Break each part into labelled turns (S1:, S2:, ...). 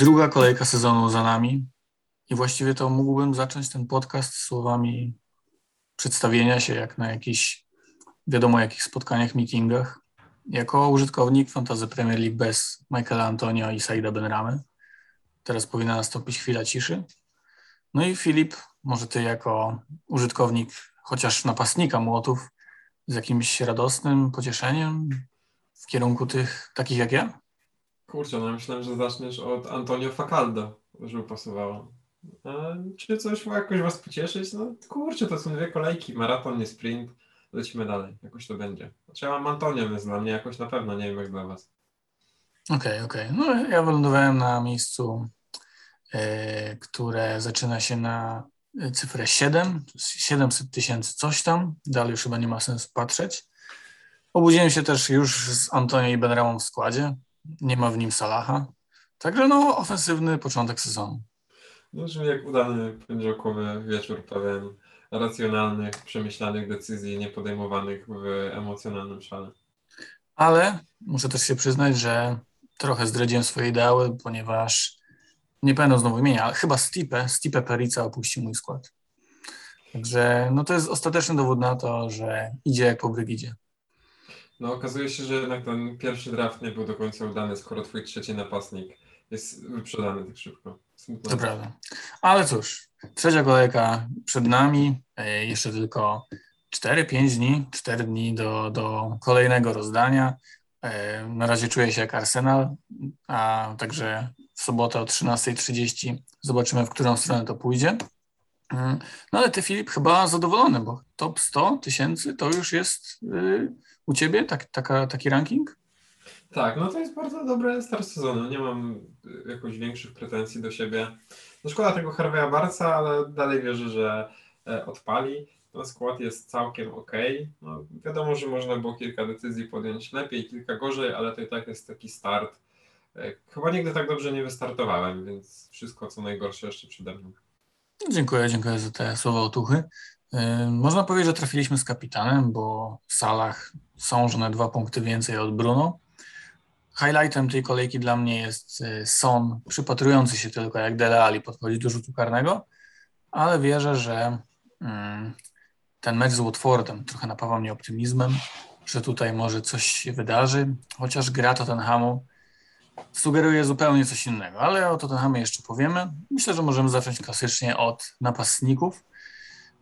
S1: Druga kolejka sezonu za nami i właściwie to mógłbym zacząć ten podcast słowami przedstawienia się jak na jakichś wiadomo jakich spotkaniach, meetingach. Jako użytkownik Fantasy Premier League bez Michaela Antonio i Saida Benramy. Teraz powinna nastąpić chwila ciszy. No i Filip, może ty jako użytkownik chociaż napastnika młotów z jakimś radosnym pocieszeniem w kierunku tych takich jak ja?
S2: Kurczę, no myślałem, że zaczniesz od Antonio Facaldo, żeby pasowało. A czy coś ma jakoś was pocieszyć? No kurczę, to są dwie kolejki, maraton, nie sprint. Lecimy dalej, jakoś to będzie. Znaczy ja mam Antonio, więc dla mnie jakoś na pewno, nie wiem jak dla was.
S1: Okej, okay, okej. Okay. No ja wylądowałem na miejscu, yy, które zaczyna się na cyfrę 7, 700 tysięcy coś tam. Dalej już chyba nie ma sensu patrzeć. Obudziłem się też już z Antonio i Benramą w składzie nie ma w nim Salaha. Także no, ofensywny początek sezonu.
S2: No, brzmi jak udany poniedziałkowy wieczór, pełen racjonalnych, przemyślanych decyzji, nie podejmowanych w emocjonalnym szale.
S1: Ale muszę też się przyznać, że trochę zdradziłem swoje ideały, ponieważ nie pamiętam znowu imienia, ale chyba Stipe, Stipe Perica opuścił mój skład. Także no to jest ostateczny dowód na to, że idzie jak po Brygidzie.
S2: No okazuje się, że jednak ten pierwszy draft nie był do końca udany, skoro twój trzeci napastnik jest wyprzedany tak szybko.
S1: Smutno. To prawda. Ale cóż, trzecia kolejka przed nami, e, jeszcze tylko 4-5 dni, 4 dni do, do kolejnego rozdania. E, na razie czuję się jak Arsenal, a także w sobotę o 13.30 zobaczymy, w którą stronę to pójdzie. Mm, no ale ty, Filip, chyba zadowolony, bo top 100 tysięcy to już jest y, u ciebie tak, taka, taki ranking?
S2: Tak, no to jest bardzo dobry start sezonu. Nie mam jakoś większych pretensji do siebie. No szkoda tego Harveya Barca, ale dalej wierzę, że e, odpali. No, skład jest całkiem ok. No, wiadomo, że można było kilka decyzji podjąć lepiej, kilka gorzej, ale to i tak jest taki start. E, chyba nigdy tak dobrze nie wystartowałem, więc wszystko co najgorsze jeszcze przede mną.
S1: Dziękuję, dziękuję za te słowa otuchy. Można powiedzieć, że trafiliśmy z kapitanem, bo w salach są na dwa punkty więcej od Bruno. Highlightem tej kolejki dla mnie jest y, Son, przypatrujący się tylko jak Dele Ali podchodzi do rzutu karnego, ale wierzę, że ten mecz z Watfordem trochę napawa mnie optymizmem, że tutaj może coś się wydarzy, chociaż gra Tottenhamu sugeruje zupełnie coś innego, ale o Tottenhamie jeszcze powiemy. Myślę, że możemy zacząć klasycznie od napastników.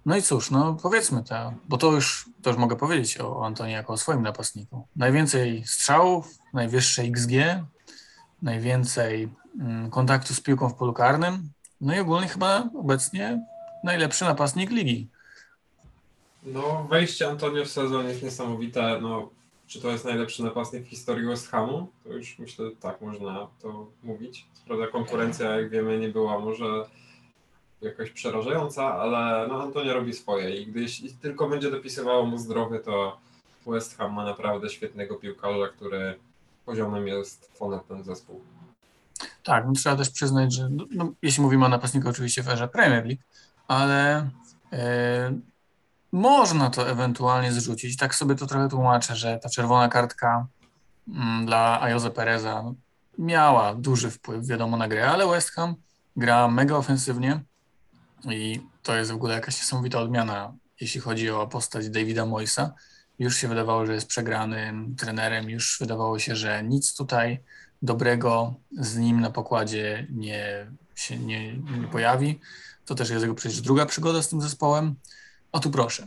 S1: No i cóż, no powiedzmy to, bo to już, to już mogę powiedzieć o Antonie jako o swoim napastniku. Najwięcej strzałów, najwyższe XG, najwięcej mm, kontaktu z piłką w polu karnym, no i ogólnie chyba obecnie najlepszy napastnik ligi.
S2: No, wejście Antonio w sezon jest niesamowite. No, czy to jest najlepszy napastnik w historii West Hamu? To już myślę, tak można to mówić. Prawda, konkurencja, jak wiemy, nie była może jakaś przerażająca, ale no Antonio robi swoje i gdy tylko będzie dopisywało mu zdrowie, to West Ham ma naprawdę świetnego piłkarza, który poziomem jest ponad ten zespół.
S1: Tak, no trzeba też przyznać, że no, no, jeśli mówimy o napastniku oczywiście w erze Premier League, ale e, można to ewentualnie zrzucić. Tak sobie to trochę tłumaczę, że ta czerwona kartka mm, dla Ayoze Pereza miała duży wpływ, wiadomo, na grę, ale West Ham gra mega ofensywnie, i to jest w ogóle jakaś niesamowita odmiana, jeśli chodzi o postać Davida Moisa. Już się wydawało, że jest przegranym trenerem, już wydawało się, że nic tutaj dobrego z nim na pokładzie nie się nie, nie pojawi. To też jest jego przecież druga przygoda z tym zespołem. O tu proszę.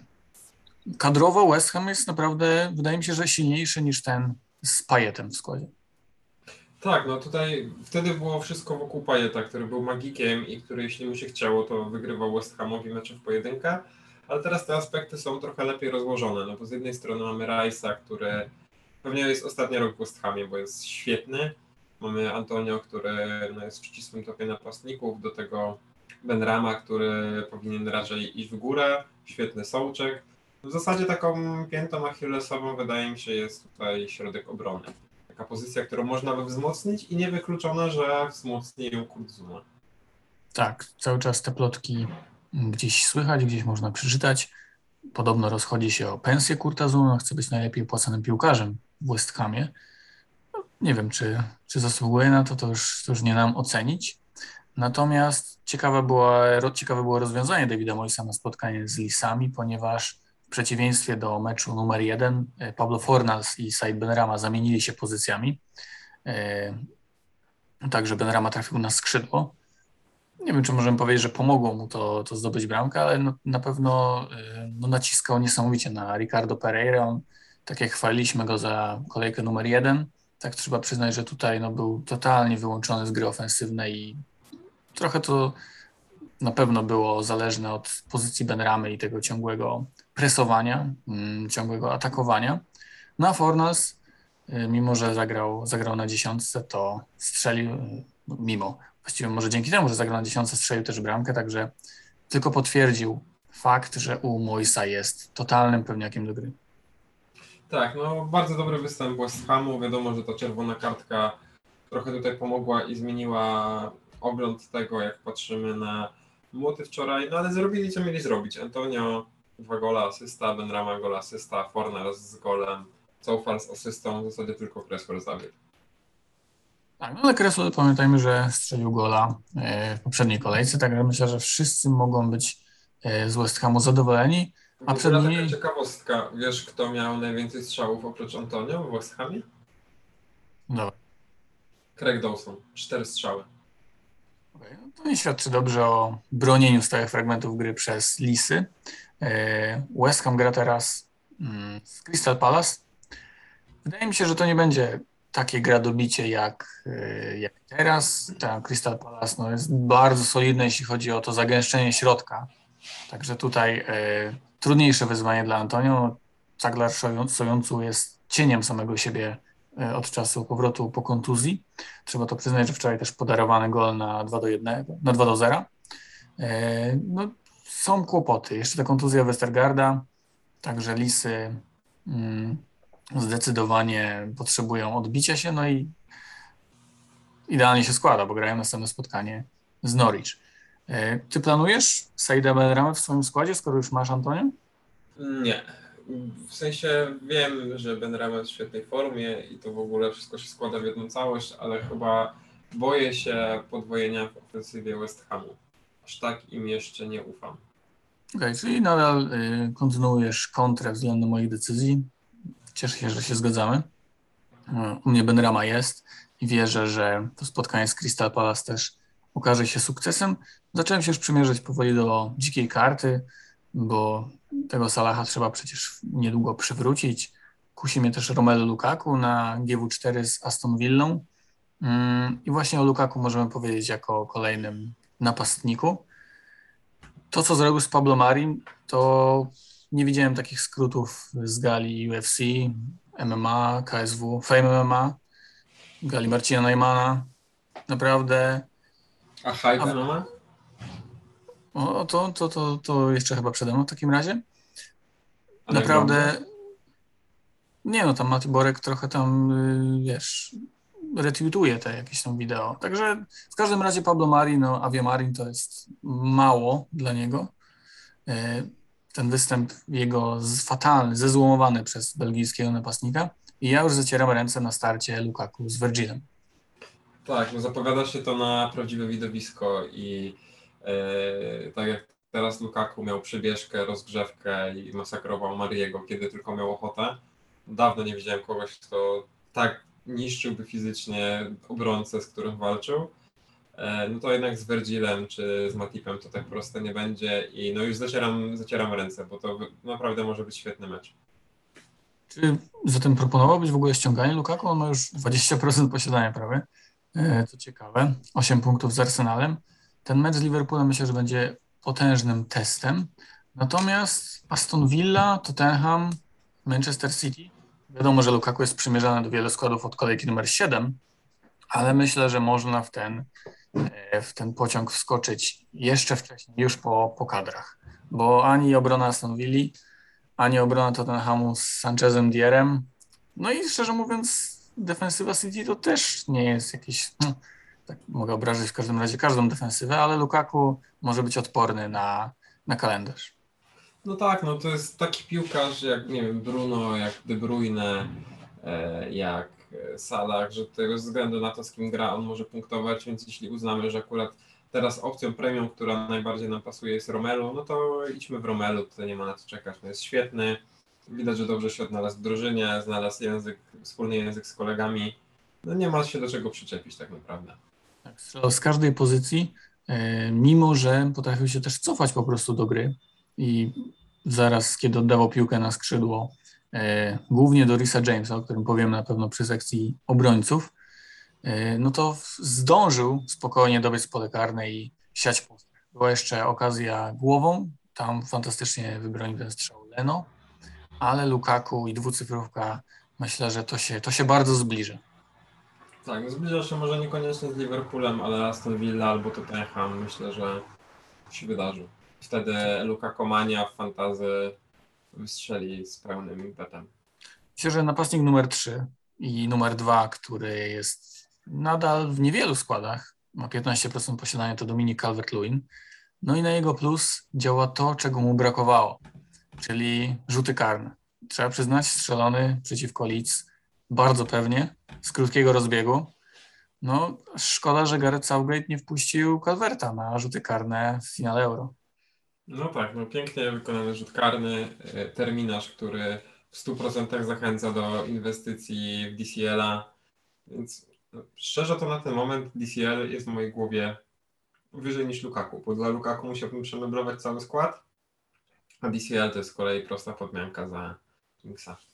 S1: Kadrowo West Ham jest naprawdę, wydaje mi się, że silniejszy niż ten z Pajetem w składzie.
S2: Tak, no tutaj wtedy było wszystko wokół Pajeta, który był magikiem i który jeśli mu się chciało, to wygrywał West Hamowi mecze w pojedynkę, ale teraz te aspekty są trochę lepiej rozłożone, no bo z jednej strony mamy Rice'a, który pewnie jest ostatni rok w West Hamie, bo jest świetny, mamy Antonio, który no, jest w ścisłym topie napastników, do tego Ben Rama, który powinien raczej iść w górę, świetny Sołczek. W zasadzie taką piętą achillesową wydaje mi się jest tutaj środek obrony taka pozycja, którą można by wzmocnić i niewykluczone, że wzmocni ją Kurzuma.
S1: Tak, cały czas te plotki gdzieś słychać, gdzieś można przeczytać. Podobno rozchodzi się o pensję Kurta Zuma, chce być najlepiej płaconym piłkarzem w West Hamie. nie wiem, czy, czy zasługuje na to, to już, to już nie nam ocenić. Natomiast ciekawe było, ciekawe było rozwiązanie Davida Moisa na spotkanie z Lisami, ponieważ w przeciwieństwie do meczu numer jeden e, Pablo Fornals i Said Benrama zamienili się pozycjami. E, także Benrama trafił na skrzydło. Nie wiem, czy możemy powiedzieć, że pomogło mu to, to zdobyć bramkę, ale no, na pewno e, no, naciskał niesamowicie na Ricardo Pereira. On, tak jak chwaliliśmy go za kolejkę numer jeden, tak trzeba przyznać, że tutaj no, był totalnie wyłączony z gry ofensywnej i trochę to na pewno było zależne od pozycji Benramy i tego ciągłego presowania, mm, ciągłego atakowania. No a Fornals, y, mimo że zagrał, zagrał na dziesiątce, to strzelił, y, mimo, właściwie może dzięki temu, że zagrał na dziesiątce, strzelił też bramkę, także tylko potwierdził fakt, że u Moisa jest totalnym pewniakiem do gry.
S2: Tak, no bardzo dobry występ West Hamu. Wiadomo, że ta czerwona kartka trochę tutaj pomogła i zmieniła ogląd tego, jak patrzymy na młoty wczoraj, no ale zrobili co mieli zrobić. Antonio dwa gola asysta, Benrama gola asysta, Forner z golem, Coufal z asystą, w zasadzie tylko Cresswell zabiegł.
S1: Tak, no ale Cresswell pamiętajmy, że strzelił gola e, w poprzedniej kolejce, także myślę, że wszyscy mogą być e, z West Hamu zadowoleni.
S2: A przed nimi... taka ciekawostka, wiesz kto miał najwięcej strzałów oprócz Antonio w West Hamie?
S1: Dobra.
S2: Craig Dawson, cztery strzały.
S1: To nie świadczy dobrze o bronieniu stałych fragmentów gry przez Lisy. E, West Ham gra teraz mm, z Crystal Palace. Wydaje mi się, że to nie będzie takie gra dobicie jak, e, jak teraz. Ten Crystal Palace no, jest bardzo solidne, jeśli chodzi o to zagęszczenie środka. Także tutaj e, trudniejsze wyzwanie dla Antonio. Caglar Sojącu jest cieniem samego siebie od czasu powrotu po kontuzji. Trzeba to przyznać, że wczoraj też podarowany gol na 2 do 1, na 2 do 0. E, no, są kłopoty. Jeszcze ta kontuzja Westergarda, także Lisy mm, zdecydowanie potrzebują odbicia się, no i idealnie się składa, bo grają następne spotkanie z Norwich. E, ty planujesz Saida Benramę w swoim składzie, skoro już masz Antonio?
S2: Nie, w sensie wiem, że Ben Rama jest w świetnej formie i to w ogóle wszystko się składa w jedną całość, ale chyba boję się podwojenia w ofensywie West Hamu. Aż tak im jeszcze nie ufam.
S1: Okej, okay, czyli nadal y, kontynuujesz kontrę względem moich decyzji. Cieszę się, że się zgadzamy. Y, u mnie Ben Rama jest i wierzę, że to spotkanie z Crystal Palace też okaże się sukcesem. Zacząłem się już przymierzać powoli do dzikiej karty, bo tego Salaha trzeba przecież niedługo przywrócić. Kusi mnie też Romelu Lukaku na GW4 z Aston Villą. Mm, I właśnie o Lukaku możemy powiedzieć jako o kolejnym napastniku. To, co zrobił z Pablo Marim, to nie widziałem takich skrótów z gali UFC, MMA, KSW, Fame MMA, gali Marcina Neumana. Naprawdę.
S2: A Hype MMA?
S1: O, to, to, to, to jeszcze chyba przede mną w takim razie. Naprawdę. Nie no, tam Mati Borek trochę tam, y, wiesz, retweetuje te jakieś tam wideo. Także w każdym razie Pablo Mari, no Avia Marin to jest mało dla niego. Y, ten występ jego fatalny, zezłomowany przez belgijskiego napastnika. I ja już zacieram ręce na starcie Lukaku z Virgilem.
S2: Tak, no zapowiada się to na prawdziwe widowisko i tak jak Teraz Lukaku miał przybieżkę, rozgrzewkę i masakrował Mariego, kiedy tylko miał ochotę. Dawno nie widziałem kogoś, kto tak niszczyłby fizycznie obrońcę, z którym walczył. E, no to jednak z Vergilem czy z Matipem to tak proste nie będzie i no już zacieram, zacieram ręce, bo to naprawdę może być świetny mecz.
S1: Czy zatem proponowałbyś w ogóle ściąganie Lukaku? On ma już 20% posiadania prawie. Co ciekawe, 8 punktów z Arsenalem. Ten mecz z Liverpoolem myślę, że będzie potężnym testem. Natomiast Aston Villa, Tottenham, Manchester City, wiadomo, że Lukaku jest przymierzany do wielu składów od kolejki numer 7, ale myślę, że można w ten, e, w ten pociąg wskoczyć jeszcze wcześniej, już po, po kadrach, bo ani obrona Aston Villa, ani obrona Tottenhamu z Sanchezem Dierem, no i szczerze mówiąc defensywa City to też nie jest jakiś, no, tak mogę obrazić w każdym razie każdą defensywę, ale Lukaku może być odporny na, na kalendarz.
S2: No tak, no to jest taki piłkarz jak, nie wiem, Bruno, jak De Bruyne, e, jak e, salach, że tego względu na to, z kim gra, on może punktować, więc jeśli uznamy, że akurat teraz opcją premium, która najbardziej nam pasuje jest Romelu, no to idźmy w Romelu, tutaj nie ma na co czekać, no jest świetny, widać, że dobrze się odnalazł w drużynie, znalazł język, wspólny język z kolegami, no nie ma się do czego przyczepić tak naprawdę.
S1: Tak, z każdej pozycji, e, mimo że potrafił się też cofać po prostu do gry i zaraz, kiedy oddawał piłkę na skrzydło, e, głównie do Risa Jamesa, o którym powiem na pewno przy sekcji obrońców, e, no to zdążył spokojnie dobiec pole karne i siać pustę. Była jeszcze okazja głową, tam fantastycznie wybronił ten strzał Leno, ale Lukaku i dwucyfrówka, myślę, że to się, to się bardzo zbliży.
S2: Tak, no zbliża się może niekoniecznie z Liverpoolem, ale Aston Villa albo Tottenham myślę, że się wydarzy. Wtedy Luka Komania w fantazy wystrzeli z pełnym impetem.
S1: Myślę, że napastnik numer 3 i numer 2, który jest nadal w niewielu składach, ma 15% posiadania, to Dominik Calvert-Lewin. No i na jego plus działa to, czego mu brakowało, czyli rzuty karne. Trzeba przyznać, strzelony przeciwko Leeds bardzo pewnie, z krótkiego rozbiegu. No, szkoda, że Gareth Southgate nie wpuścił Calverta na rzuty karne w finale Euro.
S2: No tak, no pięknie wykonany rzut karny, e, terminarz, który w 100% zachęca do inwestycji w DCL-a, więc no, szczerze to na ten moment DCL jest w mojej głowie wyżej niż Lukaku, bo dla Lukaku musiałbym przemeblować cały skład, a DCL to jest z kolei prosta podmianka za Kingsa.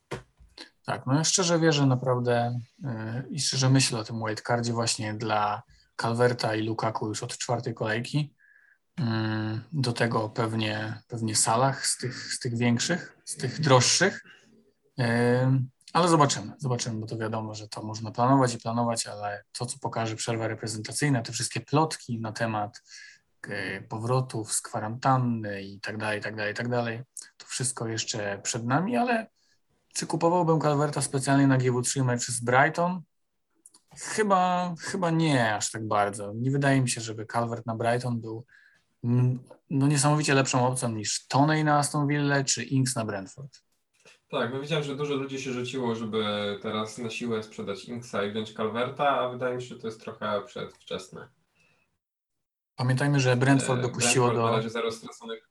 S1: Tak, no ja szczerze wierzę naprawdę yy, i szczerze myślę o tym wildcardzie właśnie dla Calverta i Lukaku już od czwartej kolejki. Yy, do tego pewnie, pewnie salach z tych, z tych większych, z tych droższych. Yy, ale zobaczymy, zobaczymy, bo to wiadomo, że to można planować i planować, ale to, co pokaże przerwa reprezentacyjna, te wszystkie plotki na temat y, powrotów z kwarantanny i tak dalej, i tak dalej, i tak dalej, to wszystko jeszcze przed nami, ale czy kupowałbym Calverta specjalnie na GW3 mecz z Brighton? Chyba, chyba nie aż tak bardzo. Nie wydaje mi się, żeby Calvert na Brighton był no, niesamowicie lepszą opcją niż Toney na Aston Villa czy Inks na Brentford.
S2: Tak, no widziałem, że dużo ludzi się rzuciło, żeby teraz na siłę sprzedać Inksa i wziąć Calverta, a wydaje mi się, że to jest trochę przedwczesne.
S1: Pamiętajmy, że Brentford
S2: E,
S1: dopuściło
S2: Brentford
S1: do...
S2: na razie zero straconych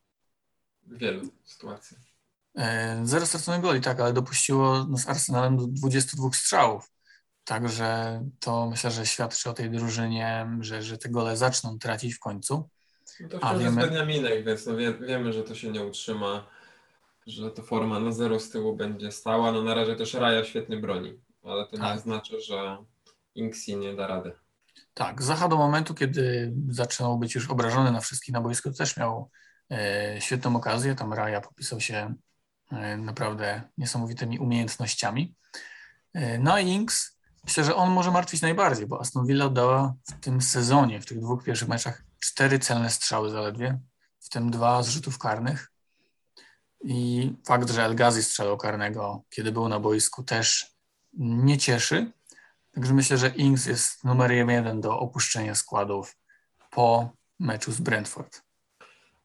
S2: w wielu sytuacjach.
S1: E, Zero straconych goli, tak, ale dopuściło no, z Arsenalem do 22 strzałów. Także to myślę, że świadczy o tej drużynie, że, że te gole zaczną tracić w końcu.
S2: No to
S1: A,
S2: wciąż jest
S1: wiemy-
S2: Beniaminek, więc no wie, wiemy, że to się nie utrzyma, że to forma na zero z tyłu będzie stała. No na razie też Raja świetnie broni, ale to
S1: Tak.
S2: nie znaczy, że Inksi nie da rady.
S1: Tak, Zacha do momentu, kiedy zaczynał być już obrażony na wszystkich na boisku, też miał e, świetną okazję. Tam Raja popisał się naprawdę niesamowitymi umiejętnościami. E, no i Inks, myślę, że on może martwić najbardziej, bo Aston Villa oddała w tym sezonie, w tych dwóch pierwszych meczach cztery celne strzały zaledwie, w tym dwa z rzutów karnych. I fakt, że El Ghazi strzelał karnego, kiedy był na boisku, też nie cieszy. Także myślę, że Ings jest numerem jeden do opuszczenia składów po meczu z Brentford.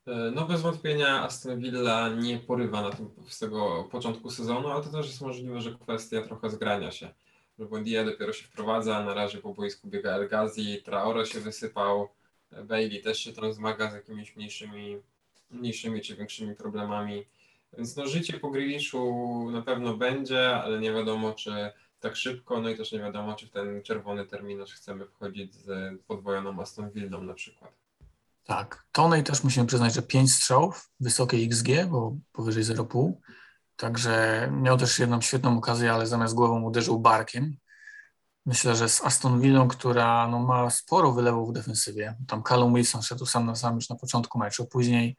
S2: E, No bez wątpienia Aston Villa nie porywa na tym z tego początku sezonu, ale to też jest możliwe, że kwestia trochę zgrania się. Że Buendia dopiero się wprowadza, na razie po boisku biega El Ghazi, Traore się wysypał, Bailey też się tam zmaga z jakimiś mniejszymi, mniejszymi czy większymi problemami. Więc no życie po Grealishu na pewno będzie, ale nie wiadomo czy tak szybko, no i też nie wiadomo czy w ten czerwony terminarz chcemy wchodzić z podwojoną Aston Villą na przykład.
S1: Tak, Tonej też musimy przyznać, że 5 strzałów, wysokie XG, bo powyżej 0,5. Także miał też jedną świetną okazję, ale zamiast głową uderzył barkiem. Myślę, że z Aston Villą, która no, ma sporo wylewów w defensywie. Tam Callum Wilson szedł sam na sam już na początku meczu. Później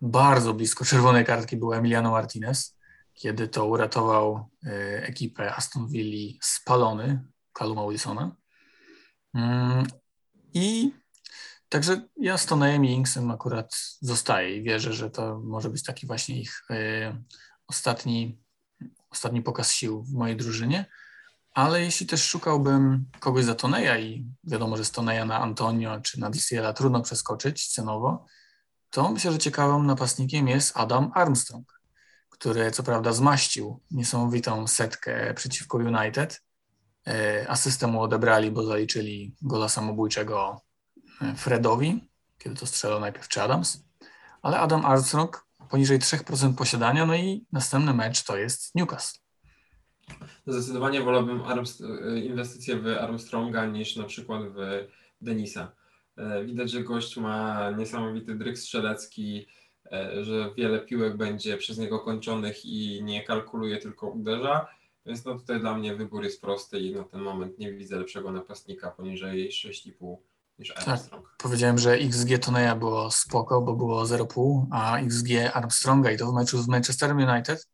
S1: bardzo blisko czerwonej kartki był Emiliano Martinez, kiedy to uratował y, ekipę Aston Villa spalony Calluma Wilsona. Mm, I Także ja z Tonejem i Inksem akurat zostaję i wierzę, że to może być taki właśnie ich y, ostatni, ostatni pokaz sił w mojej drużynie. Ale jeśli też szukałbym kogoś za Toneja i wiadomo, że z Toneja na Antonio czy na DCL-a trudno przeskoczyć cenowo, to myślę, że ciekawym napastnikiem jest Adam Armstrong, który co prawda zmaścił niesamowitą setkę przeciwko United, E, asystę mu odebrali, bo zaliczyli gola samobójczego Fredowi, kiedy to strzelał najpierw czy Adams. Ale Adam Armstrong poniżej 3% posiadania, no i następny mecz to jest Newcastle.
S2: Zdecydowanie wolałbym inwestycje w Armstronga niż na przykład w Denisa. E, widać, że gość ma niesamowity dryk strzelecki, że wiele piłek będzie przez niego kończonych i nie kalkuluje, tylko uderza. Więc no tutaj dla mnie wybór jest prosty i na ten moment nie widzę lepszego napastnika poniżej 6,5 niż tak, Armstrong.
S1: Tak, powiedziałem, że XG Toneja było spoko, bo było 0,5, a XG Armstronga i to w meczu z Manchester United.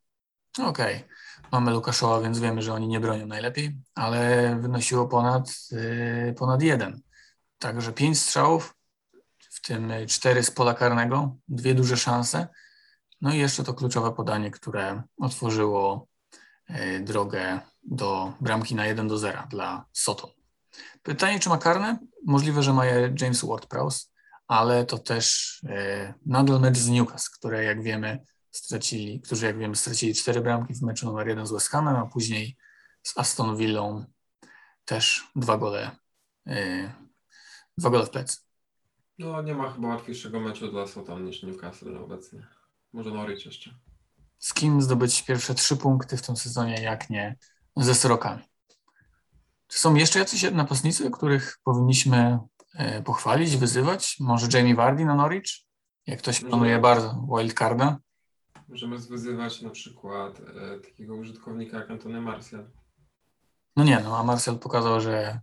S1: Okej, okay. mamy Lukaszowa, więc wiemy, że oni nie bronią najlepiej, ale wynosiło ponad, yy, ponad jeden. Także pięć strzałów, w tym cztery z pola karnego, dwie duże szanse. No i jeszcze to kluczowe podanie, które otworzyło E, drogę do bramki na 1 do 0 dla Soton. Pytanie, czy ma karne? Możliwe, że ma je James Ward-Prowse, ale to też e, nadal mecz z Newcastle, które jak wiemy stracili, którzy jak wiemy stracili cztery bramki w meczu numer jeden z West Hamem, a później z Aston Villą też dwa gole, e, dwa gole w plecy.
S2: No nie ma chyba łatwiejszego meczu dla Soton niż Newcastle obecnie. Może Norwich jeszcze
S1: z kim zdobyć pierwsze trzy punkty w tym sezonie, jak nie ze Srokami. Czy są jeszcze jacyś napastnicy, których powinniśmy e, pochwalić, wyzywać? Może Jamie Vardy na Norwich? Jak ktoś planuje bardzo wildcarda?
S2: Możemy wyzywać na przykład e, takiego użytkownika jak Antony Martial.
S1: No nie, no a Martial pokazał, że,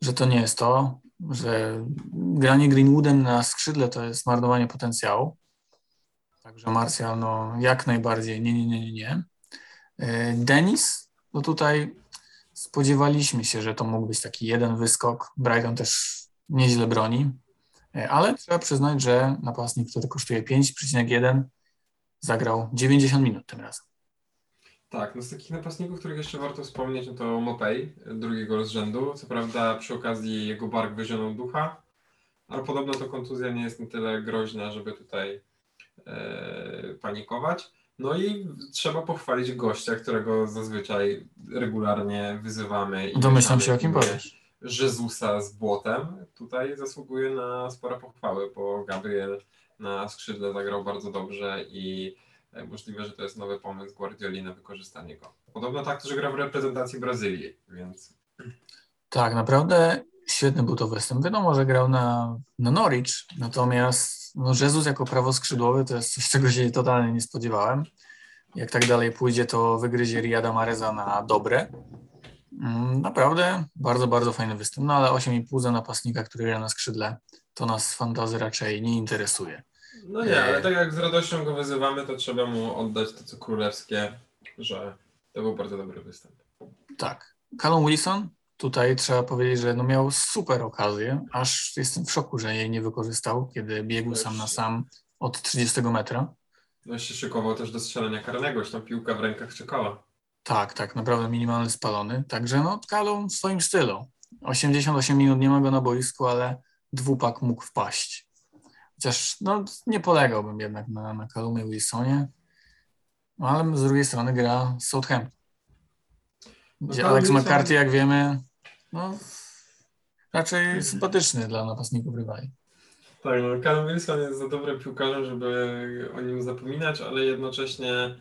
S1: że to nie jest to, że granie Greenwoodem na skrzydle to jest marnowanie potencjału. Także Marcjal, no jak najbardziej, nie, nie, nie, nie, nie. E, Denis, no tutaj spodziewaliśmy się, że to mógł być taki jeden wyskok. Brighton też nieźle broni, e, ale trzeba przyznać, że napastnik, który kosztuje 5,1 zagrał 90 minut tym razem.
S2: Tak, no z takich napastników, których jeszcze warto wspomnieć, no to Mopej, drugiego z rzędu. Co prawda przy okazji jego bark wyzionął ducha, ale podobno to kontuzja nie jest na tyle groźna, żeby tutaj E, panikować. No i trzeba pochwalić gościa, którego zazwyczaj regularnie wyzywamy.
S1: I Domyślam się, o kim powiesz.
S2: Jezusa z błotem. Tutaj zasługuje na spore pochwały, bo Gabriel na skrzydle zagrał bardzo dobrze i e, możliwe, że to jest nowy pomysł Guardioli na wykorzystanie go. Podobno tak że gra w reprezentacji Brazylii, więc...
S1: Tak, naprawdę świetny był to występ. Wiadomo, że grał na, na Norwich, natomiast no Jezus jako prawoskrzydłowy to jest coś, czego się totalnie nie spodziewałem. Jak tak dalej pójdzie, to wygryzie Riada Mareza na dobre. Mm, naprawdę bardzo, bardzo fajny występ. No ale 8,5 za napastnika, który gra na skrzydle, to nas fantazy raczej nie interesuje.
S2: No nie, ale tak jak z radością go wyzywamy, to trzeba mu oddać to, co królewskie, że to był bardzo dobry występ.
S1: Tak. Callum Wilson tutaj trzeba powiedzieć, że no miał super okazję, aż jestem w szoku, że jej nie wykorzystał, kiedy biegł sam na sam od 30 metra.
S2: No się szykował też do strzelania karnego, już tam piłka w rękach czekała.
S1: Tak, tak, naprawdę minimalny spalony. Także no, Kalum w swoim stylu. 88 minut nie ma go na boisku, ale dwupak mógł wpaść. Chociaż no, nie polegałbym jednak na, na Kalumie Wilsonie, no, ale z drugiej strony gra Southampton. Gdzie no, Alex McCarthy, jak wiemy, no, raczej sympatyczny dla napastników rywali.
S2: Tak, no Callum Wilson jest za dobrym piłkarzem, żeby o nim zapominać, ale jednocześnie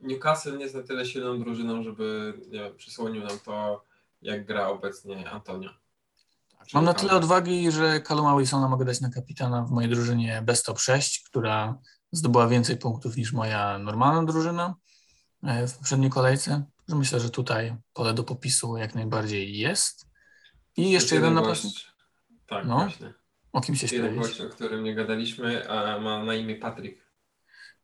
S2: Newcastle nie jest na tyle silną drużyną, żeby nie wiem, przysłonił nam to, jak gra obecnie Antonio.
S1: Mam na tyle odwagi, że Calluma Wilsona mogę dać na kapitana w mojej drużynie Best Top 6, która zdobyła więcej punktów niż moja normalna drużyna e, w poprzedniej kolejce. Myślę, że tutaj pole do popisu jak najbardziej jest. I jeszcze jeden napastnik.
S2: Tak, no. właśnie.
S1: O kim się
S2: Jeden gość, o którym nie gadaliśmy, a ma na imię Patryk.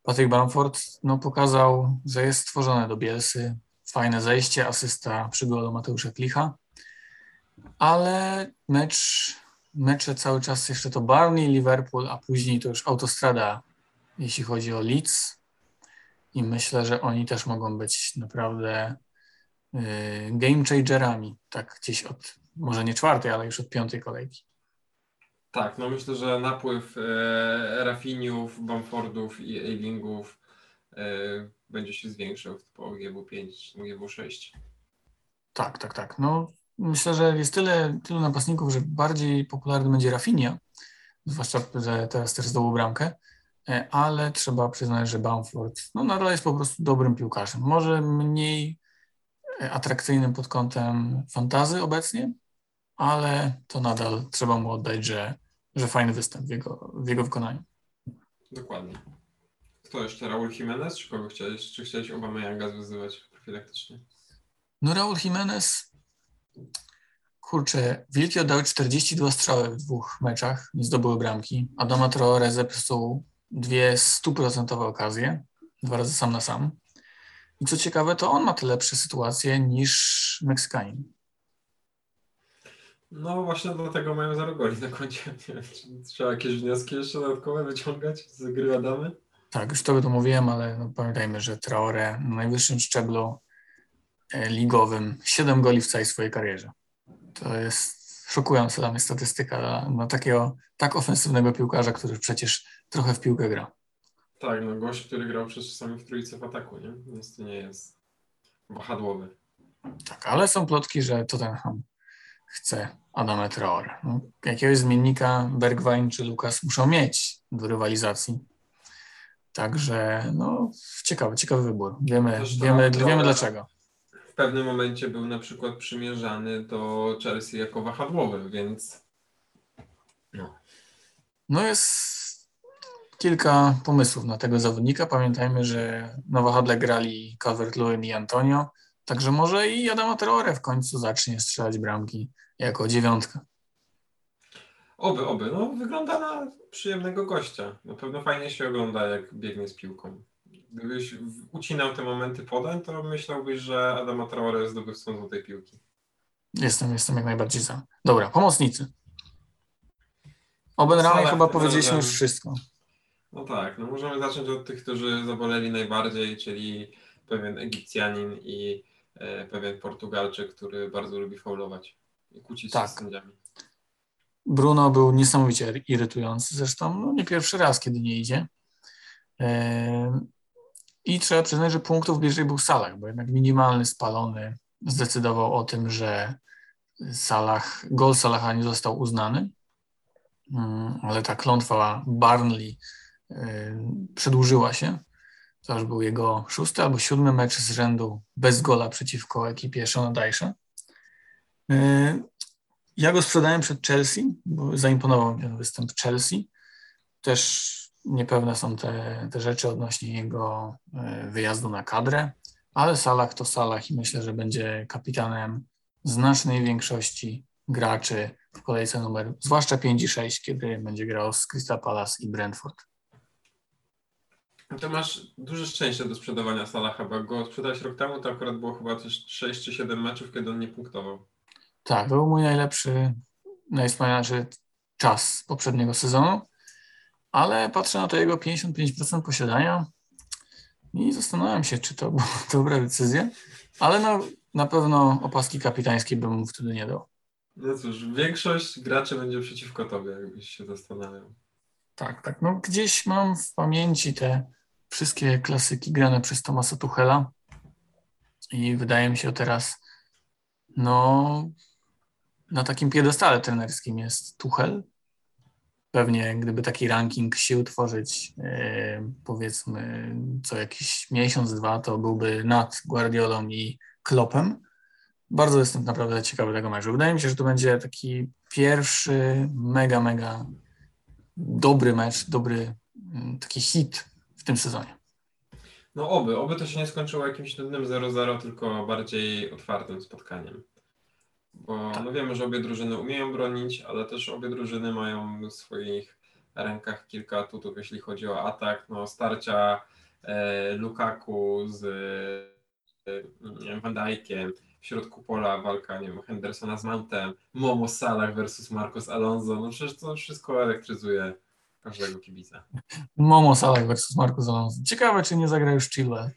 S1: Patryk Bamford no, pokazał, że jest stworzony do Bielsy. Fajne zejście, asysta przy golu Mateusza Klicha. Ale mecz, mecze cały czas jeszcze to Barney, Liverpool, a później to już autostrada, jeśli chodzi o Leeds i myślę, że oni też mogą być naprawdę y, game changerami, tak gdzieś od, może nie czwartej, ale już od piątej kolejki.
S2: Tak, no myślę, że napływ e, Rafiniów, Bamfordów i Eilingów e, będzie się zwiększał po GW5, GW6.
S1: Tak, tak, tak. No, myślę, że jest tyle, tylu napastników, że bardziej popularny będzie Rafinha, zwłaszcza, że teraz też zdobył bramkę, e, ale trzeba przyznać, że Bamford no, nadal jest po prostu dobrym piłkarzem. Może mniej e, atrakcyjnym pod kątem fantazy obecnie, ale to nadal trzeba mu oddać, że, że fajny występ w jego, w jego wykonaniu.
S2: Dokładnie. Kto jeszcze? Raul Jimenez? Czy kogo chciałeś? Czy chciałeś Obama Yanga wyzywać profilaktycznie?
S1: No Raul Jimenez, kurczę, Wilki oddały 42 strzały w dwóch meczach, nie zdobyły bramki. Adama Traore zepsuł dwie stuprocentowe okazje, dwa razy sam na sam. I co ciekawe, to on ma te lepsze sytuacje niż Meksykanin.
S2: No właśnie dlatego mają zero goli na koncie. Trzeba jakieś wnioski jeszcze dodatkowe wyciągać z gry Adamy?
S1: Tak, już to to mówiłem, ale no pamiętajmy, że Traore na najwyższym szczeblu e, ligowym 7 goli w całej swojej karierze. To jest szokująca dla mnie statystyka na takiego tak ofensywnego piłkarza, który przecież trochę w piłkę gra.
S2: Tak, no gość, który grał przez czasami w trójce w ataku, nie? Więc to nie jest wahadłowy.
S1: Tak, ale są plotki, że Tottenham chce Adama Traore. No, jakiegoś zmiennika Bergwijn czy Lukas muszą mieć do rywalizacji. Także no, ciekawy, ciekawy wybór. Wiemy, wiemy, wiemy dlaczego.
S2: W pewnym momencie był na przykład przymierzany do Chelsea jako wahadłowy, więc
S1: no. No jest kilka pomysłów na tego zawodnika. Pamiętajmy, że na wahadle grali Calvert-Lewin i Antonio, także może i Adama Traore w końcu zacznie strzelać bramki jako dziewiątka.
S2: Oby, oby. No, wygląda na przyjemnego gościa. Na pewno fajnie się ogląda, jak biegnie z piłką. Gdybyś ucinał te momenty podań, to myślałbyś, że Adama Traore jest zdobywcą złotej piłki.
S1: Jestem, jestem jak najbardziej za. Dobra, pomocnicy. O Ben Ramie chyba powiedzieliśmy już wszystko.
S2: No tak, no możemy zacząć od tych, którzy zaboleli najbardziej, czyli pewien Egipcjanin i e, pewien Portugalczyk, który bardzo lubi faulować i kłócić tak. się z sędziami.
S1: Bruno był niesamowicie irytujący, zresztą no, nie pierwszy raz, kiedy nie idzie. I trzeba przyznać, że punktów bliżej był Salah, bo jednak minimalny spalony zdecydował o tym, że Salah, gol Salaha nie został uznany, mm, ale ta klątwa Barnley przedłużyła się. To już był jego szósty albo siódmy mecz z rzędu bez gola przeciwko ekipie Shona Dajsza. Ja go sprzedałem przed Chelsea, bo zaimponował mi ten występ Chelsea. Też niepewne są te, te rzeczy odnośnie jego e, wyjazdu na kadrę, ale Salah to Salah i myślę, że będzie kapitanem znacznej większości graczy w kolejce numer, zwłaszcza 5 i 6, kiedy będzie grał z Crystal Palace i Brentford.
S2: To masz duże szczęście do sprzedawania Salaha, bo go sprzedałeś rok temu, to akurat było chyba też 6 czy 7 meczów, kiedy on nie punktował.
S1: Tak, był mój najlepszy, najwspanialszy czas poprzedniego sezonu, ale patrzę na to jego 55% posiadania i zastanawiam się, czy to była dobra decyzja, ale no, na pewno opaski kapitańskiej bym mu wtedy nie dał.
S2: No cóż, większość graczy będzie przeciwko tobie, jakbyś się zastanawiał.
S1: Tak, tak. No gdzieś mam w pamięci te wszystkie klasyki grane przez Tomasa Tuchela i wydaje mi się teraz, no na takim piedestale trenerskim jest Tuchel. Pewnie gdyby taki ranking sił tworzyć yy, powiedzmy co jakiś miesiąc, dwa, to byłby nad Guardiolą i Klopem. Bardzo jestem naprawdę ciekawy tego meczu. Wydaje mi się, że to będzie taki pierwszy mega, mega dobry mecz, dobry mm, taki hit w tym sezonie.
S2: No oby, oby to się nie skończyło jakimś nudnym 0-0, tylko bardziej otwartym spotkaniem. Bo no wiemy, że obie drużyny umieją bronić, ale też obie drużyny mają w swoich rękach kilka atutów, jeśli chodzi o atak. No, starcia e, Lukaku z e, Van Dijkiem, w środku pola walka, nie wiem, Hendersona z Mountem, Momo Salah versus Marcos Alonso, no przecież to wszystko elektryzuje każdego kibica.
S1: Momo Salah versus Marcos Alonso. Ciekawe, czy nie zagra już Chilwell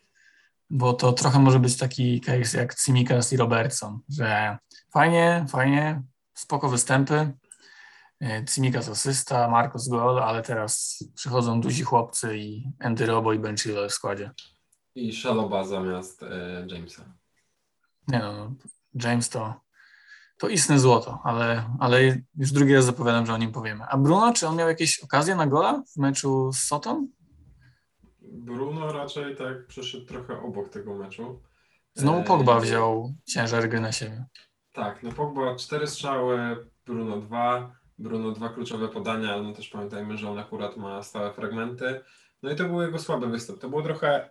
S1: bo to trochę może być taki case jak Tsimikas i Robertson, że fajnie, fajnie, spoko występy, Tsimikas asysta, Marcos gol, ale teraz przychodzą duzi chłopcy i Andy Robo i Ben w składzie.
S2: I Szaloba zamiast e, Jamesa.
S1: Nie no, no, James to, to istne złoto, ale, ale już drugi raz zapowiadam, że o nim powiemy. A Bruno, czy on miał jakieś okazje na gola w meczu z Soton?
S2: Bruno raczej tak przeszedł trochę obok tego meczu.
S1: Znowu Pogba
S2: Eee,
S1: wziął ciężar gry na siebie.
S2: Tak, no Pogba cztery strzały, Bruno dwa, Bruno dwa kluczowe podania, ale no też pamiętajmy, że on akurat ma stałe fragmenty. No i to był jego słaby występ. To było trochę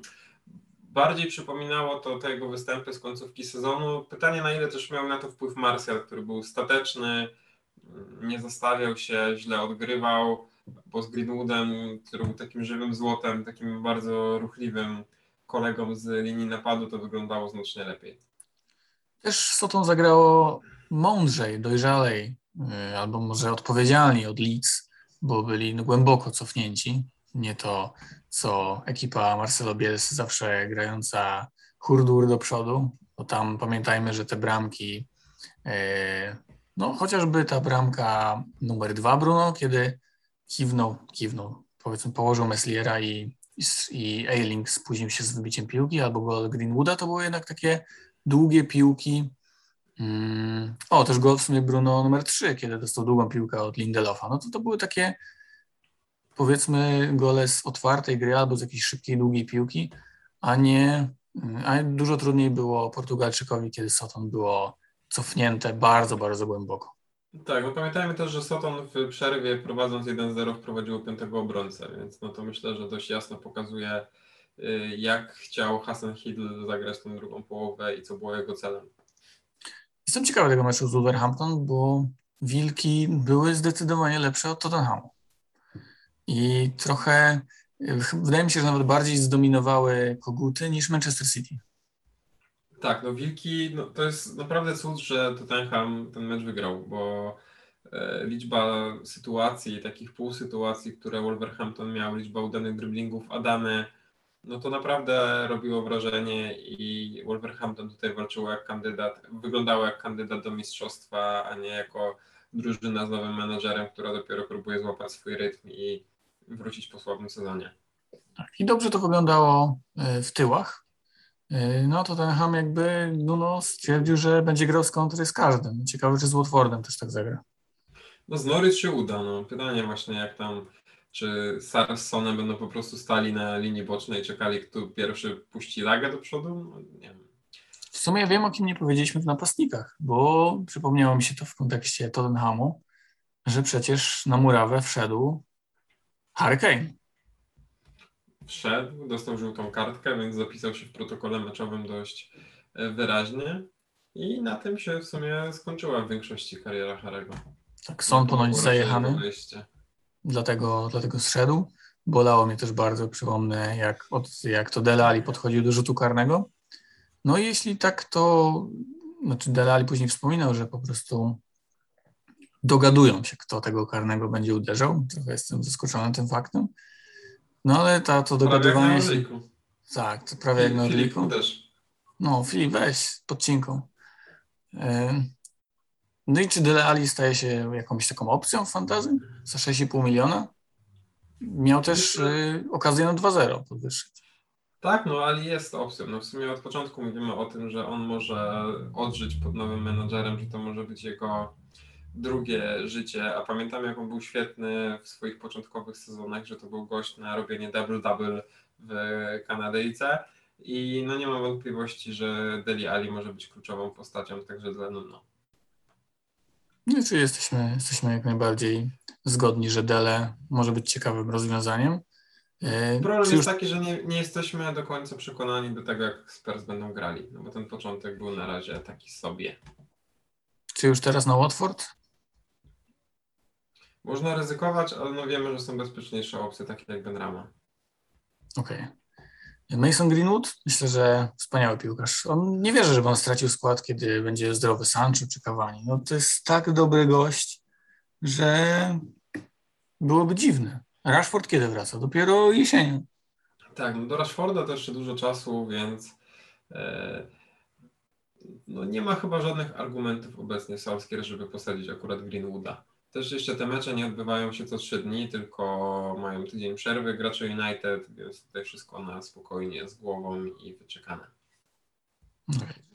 S2: bardziej przypominało to te jego występy z końcówki sezonu. Pytanie na ile też miał na to wpływ Martial, który był stateczny, nie zostawiał się, źle odgrywał, bo z Greenwoodem, który był takim żywym złotem, takim bardzo ruchliwym kolegą z linii napadu, to wyglądało znacznie lepiej.
S1: Też Soton zagrało mądrzej, dojrzalej, y, albo może odpowiedzialniej od Leeds, bo byli głęboko cofnięci. Nie to, co ekipa Marcelo Bielsa zawsze grająca hurdur do przodu, bo tam pamiętajmy, że te bramki, y, no chociażby ta bramka numer dwa Bruno, kiedy kiwnął, kiwnął, powiedzmy położył Mesliera i, i, Eiling spóźnił się z wybiciem piłki, albo gol Greenwooda, to były jednak takie długie piłki. Mm. O, też gol w sumie Bruno numer 3, kiedy dostał długą piłkę od Lindelofa. No to to były takie powiedzmy gole z otwartej gry albo z jakiejś szybkiej, długiej piłki, a nie a dużo trudniej było Portugalczykowi, kiedy Soton było cofnięte bardzo, bardzo głęboko.
S2: Tak, no pamiętajmy też, że Soton w przerwie prowadząc 1-0 wprowadziło piątego obrońcę, więc no to myślę, że dość jasno pokazuje jak chciał Hassan Hidl zagrać tę drugą połowę i co było jego celem.
S1: Jestem ciekawy tego meczu z Wolverhampton, bo Wilki były zdecydowanie lepsze od Tottenhamu. I trochę, wydaje mi się, że nawet bardziej zdominowały koguty niż Manchester City.
S2: Tak, no Wilki, no to jest naprawdę cud, że Tottenham ten mecz wygrał, bo e, liczba sytuacji, takich półsytuacji, które Wolverhampton miał, liczba udanych driblingów Adamy, no to naprawdę robiło wrażenie i Wolverhampton tutaj walczyło jak kandydat, wyglądało jak kandydat do mistrzostwa, a nie jako drużyna z nowym menedżerem, która dopiero próbuje złapać swój rytm i wrócić po słabym sezonie.
S1: Tak, i dobrze to wyglądało e, w tyłach. E, no to ten Ham jakby Nuno stwierdził, że będzie grał z kontry z każdym. Ciekawe, czy z Watfordem też tak zagra.
S2: No z Norwich się uda. No. Pytanie właśnie jak tam czy Sar z Sonem będą po prostu stali na linii bocznej i czekali, kto pierwszy puści lagę do przodu? No, nie wiem.
S1: W sumie wiem, o kim nie powiedzieliśmy w napastnikach, bo przypomniało mi się to w kontekście Tottenhamu, że przecież na murawę wszedł Harry Kane.
S2: Wszedł, dostał żółtą kartkę, więc zapisał się w protokole meczowym dość e, wyraźnie i na tym się w sumie skończyła w większości kariera Harego.
S1: Tak, Son ponoć zajechany dlatego, dlatego zszedł. Bolało mnie też bardzo, przypomnę, jak, od, jak to Delali podchodził do rzutu karnego. No i jeśli tak, to znaczy Delali później wspominał, że po prostu dogadują się, kto tego karnego będzie uderzał. Trochę jestem zaskoczony tym faktem. No ale ta, to dogadywanie się... Tak, to prawie jak na Orliku. No, Filip, weź podcinką. No i czy Dele Ali staje się jakąś taką opcją w fantazji za 6,5 miliona? Miał też y, okazję na 2-0 podwyższyć.
S2: Tak, no Ali jest opcją. No w sumie od początku mówimy o tym, że on może odżyć pod nowym menadżerem, że to może być jego drugie życie, a pamiętam jak on był świetny w swoich początkowych sezonach, że to był gość na robienie double-double w Kanadyjce i no nie mam wątpliwości, że Deli Ali może być kluczową postacią także dla Nuno.
S1: No, czy jesteśmy, jesteśmy jak najbardziej zgodni, że Dele może być ciekawym rozwiązaniem.
S2: E, Problem jest już... taki, że nie, nie jesteśmy do końca przekonani do tego, jak Spurs będą grali, no bo ten początek był na razie taki sobie.
S1: Czy już teraz na Watford?
S2: Można ryzykować, ale no wiemy, że są bezpieczniejsze opcje, takie jak Benrama.
S1: Okej. Okay. Mason Greenwood, myślę, że wspaniały piłkarz. On nie wierzy, żeby on stracił skład, kiedy będzie zdrowy Sancho czy Cavani. No to jest tak dobry gość, że byłoby dziwne. Rashford kiedy wraca? Dopiero jesienią.
S2: Tak, no do Rashforda to jeszcze dużo czasu, więc e, no nie ma chyba żadnych argumentów obecnie Solskjaer, żeby posadzić akurat Greenwooda. Też jeszcze te mecze nie odbywają się co trzy dni, tylko mają tydzień przerwy gracze United, więc tutaj wszystko na spokojnie, z głową i wyczekane.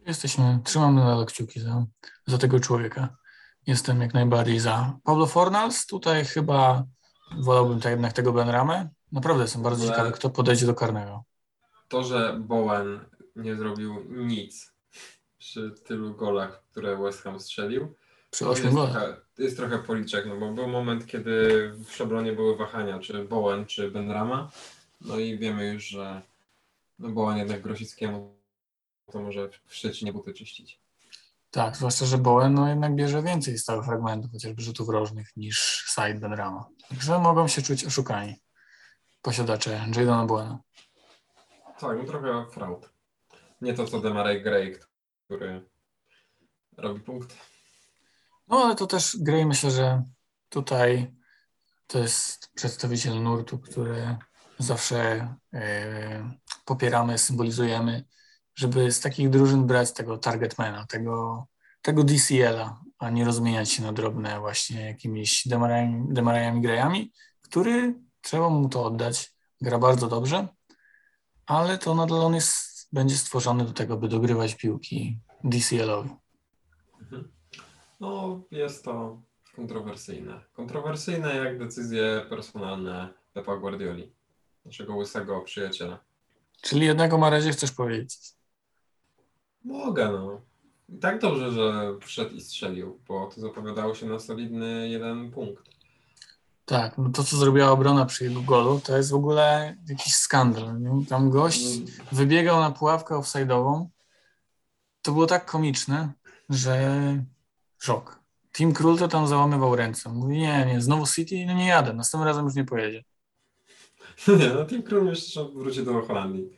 S1: Jesteśmy, trzymam nadal kciuki za, za tego człowieka. Jestem jak najbardziej za. Pablo Fornals, tutaj chyba wolałbym to jednak tego Benramę. Naprawdę jestem bardzo
S2: Ale-
S1: ciekawy, kto podejdzie do karnego.
S2: To, że Bowen nie zrobił nic przy tylu golach, które West Ham strzelił,
S1: Przy
S2: to
S1: ośmiu
S2: jest
S1: golach.
S2: trochę, jest trochę policzek, no bo był moment, kiedy w Szablonie były wahania, czy Bowen, czy Benrama. No i wiemy już, że no Bowen jednak Grosickiemu to może w Szczecinie buty czyścić.
S1: Tak, zwłaszcza, że Bowen no, jednak bierze więcej stałych fragmentów, chociażby rzutów rożnych niż side Benrama. Także mogą się czuć oszukani posiadacze Jadona Bowena.
S2: Tak, no trochę fraud. Nie to co Demaray Gray, który robi punkt.
S1: No ale to też Gray myślę, że tutaj to jest przedstawiciel nurtu, który zawsze e, popieramy, symbolizujemy, żeby z takich drużyn brać tego targetmana, tego, tego DCL-a, a nie rozmieniać się na drobne właśnie jakimiś Demarayami, Demarayami Grayami, który, trzeba mu to oddać, gra bardzo dobrze, ale to nadal on jest, będzie stworzony do tego, by dogrywać piłki DCL-owi.
S2: No, jest to kontrowersyjne. Kontrowersyjne jak decyzje personalne Pepa Guardioli, naszego łysego przyjaciela.
S1: Czyli jednego Marezie chcesz powiedzieć.
S2: Mogę, no. I tak dobrze, że wszedł i strzelił, bo to zapowiadało się na solidny jeden punkt.
S1: Tak, no to co zrobiła obrona przy jego golu, to jest w ogóle jakiś skandal. Nie? Tam gość wybiegał na pułapkę offside'ową. To było tak komiczne, że szok. Team Król to tam załamywał ręce. Mówi, nie, nie, znowu City, no nie jadę, następnym razem już nie pojedzie.
S2: Nie, no Team Król jeszcze wróci do Holandii.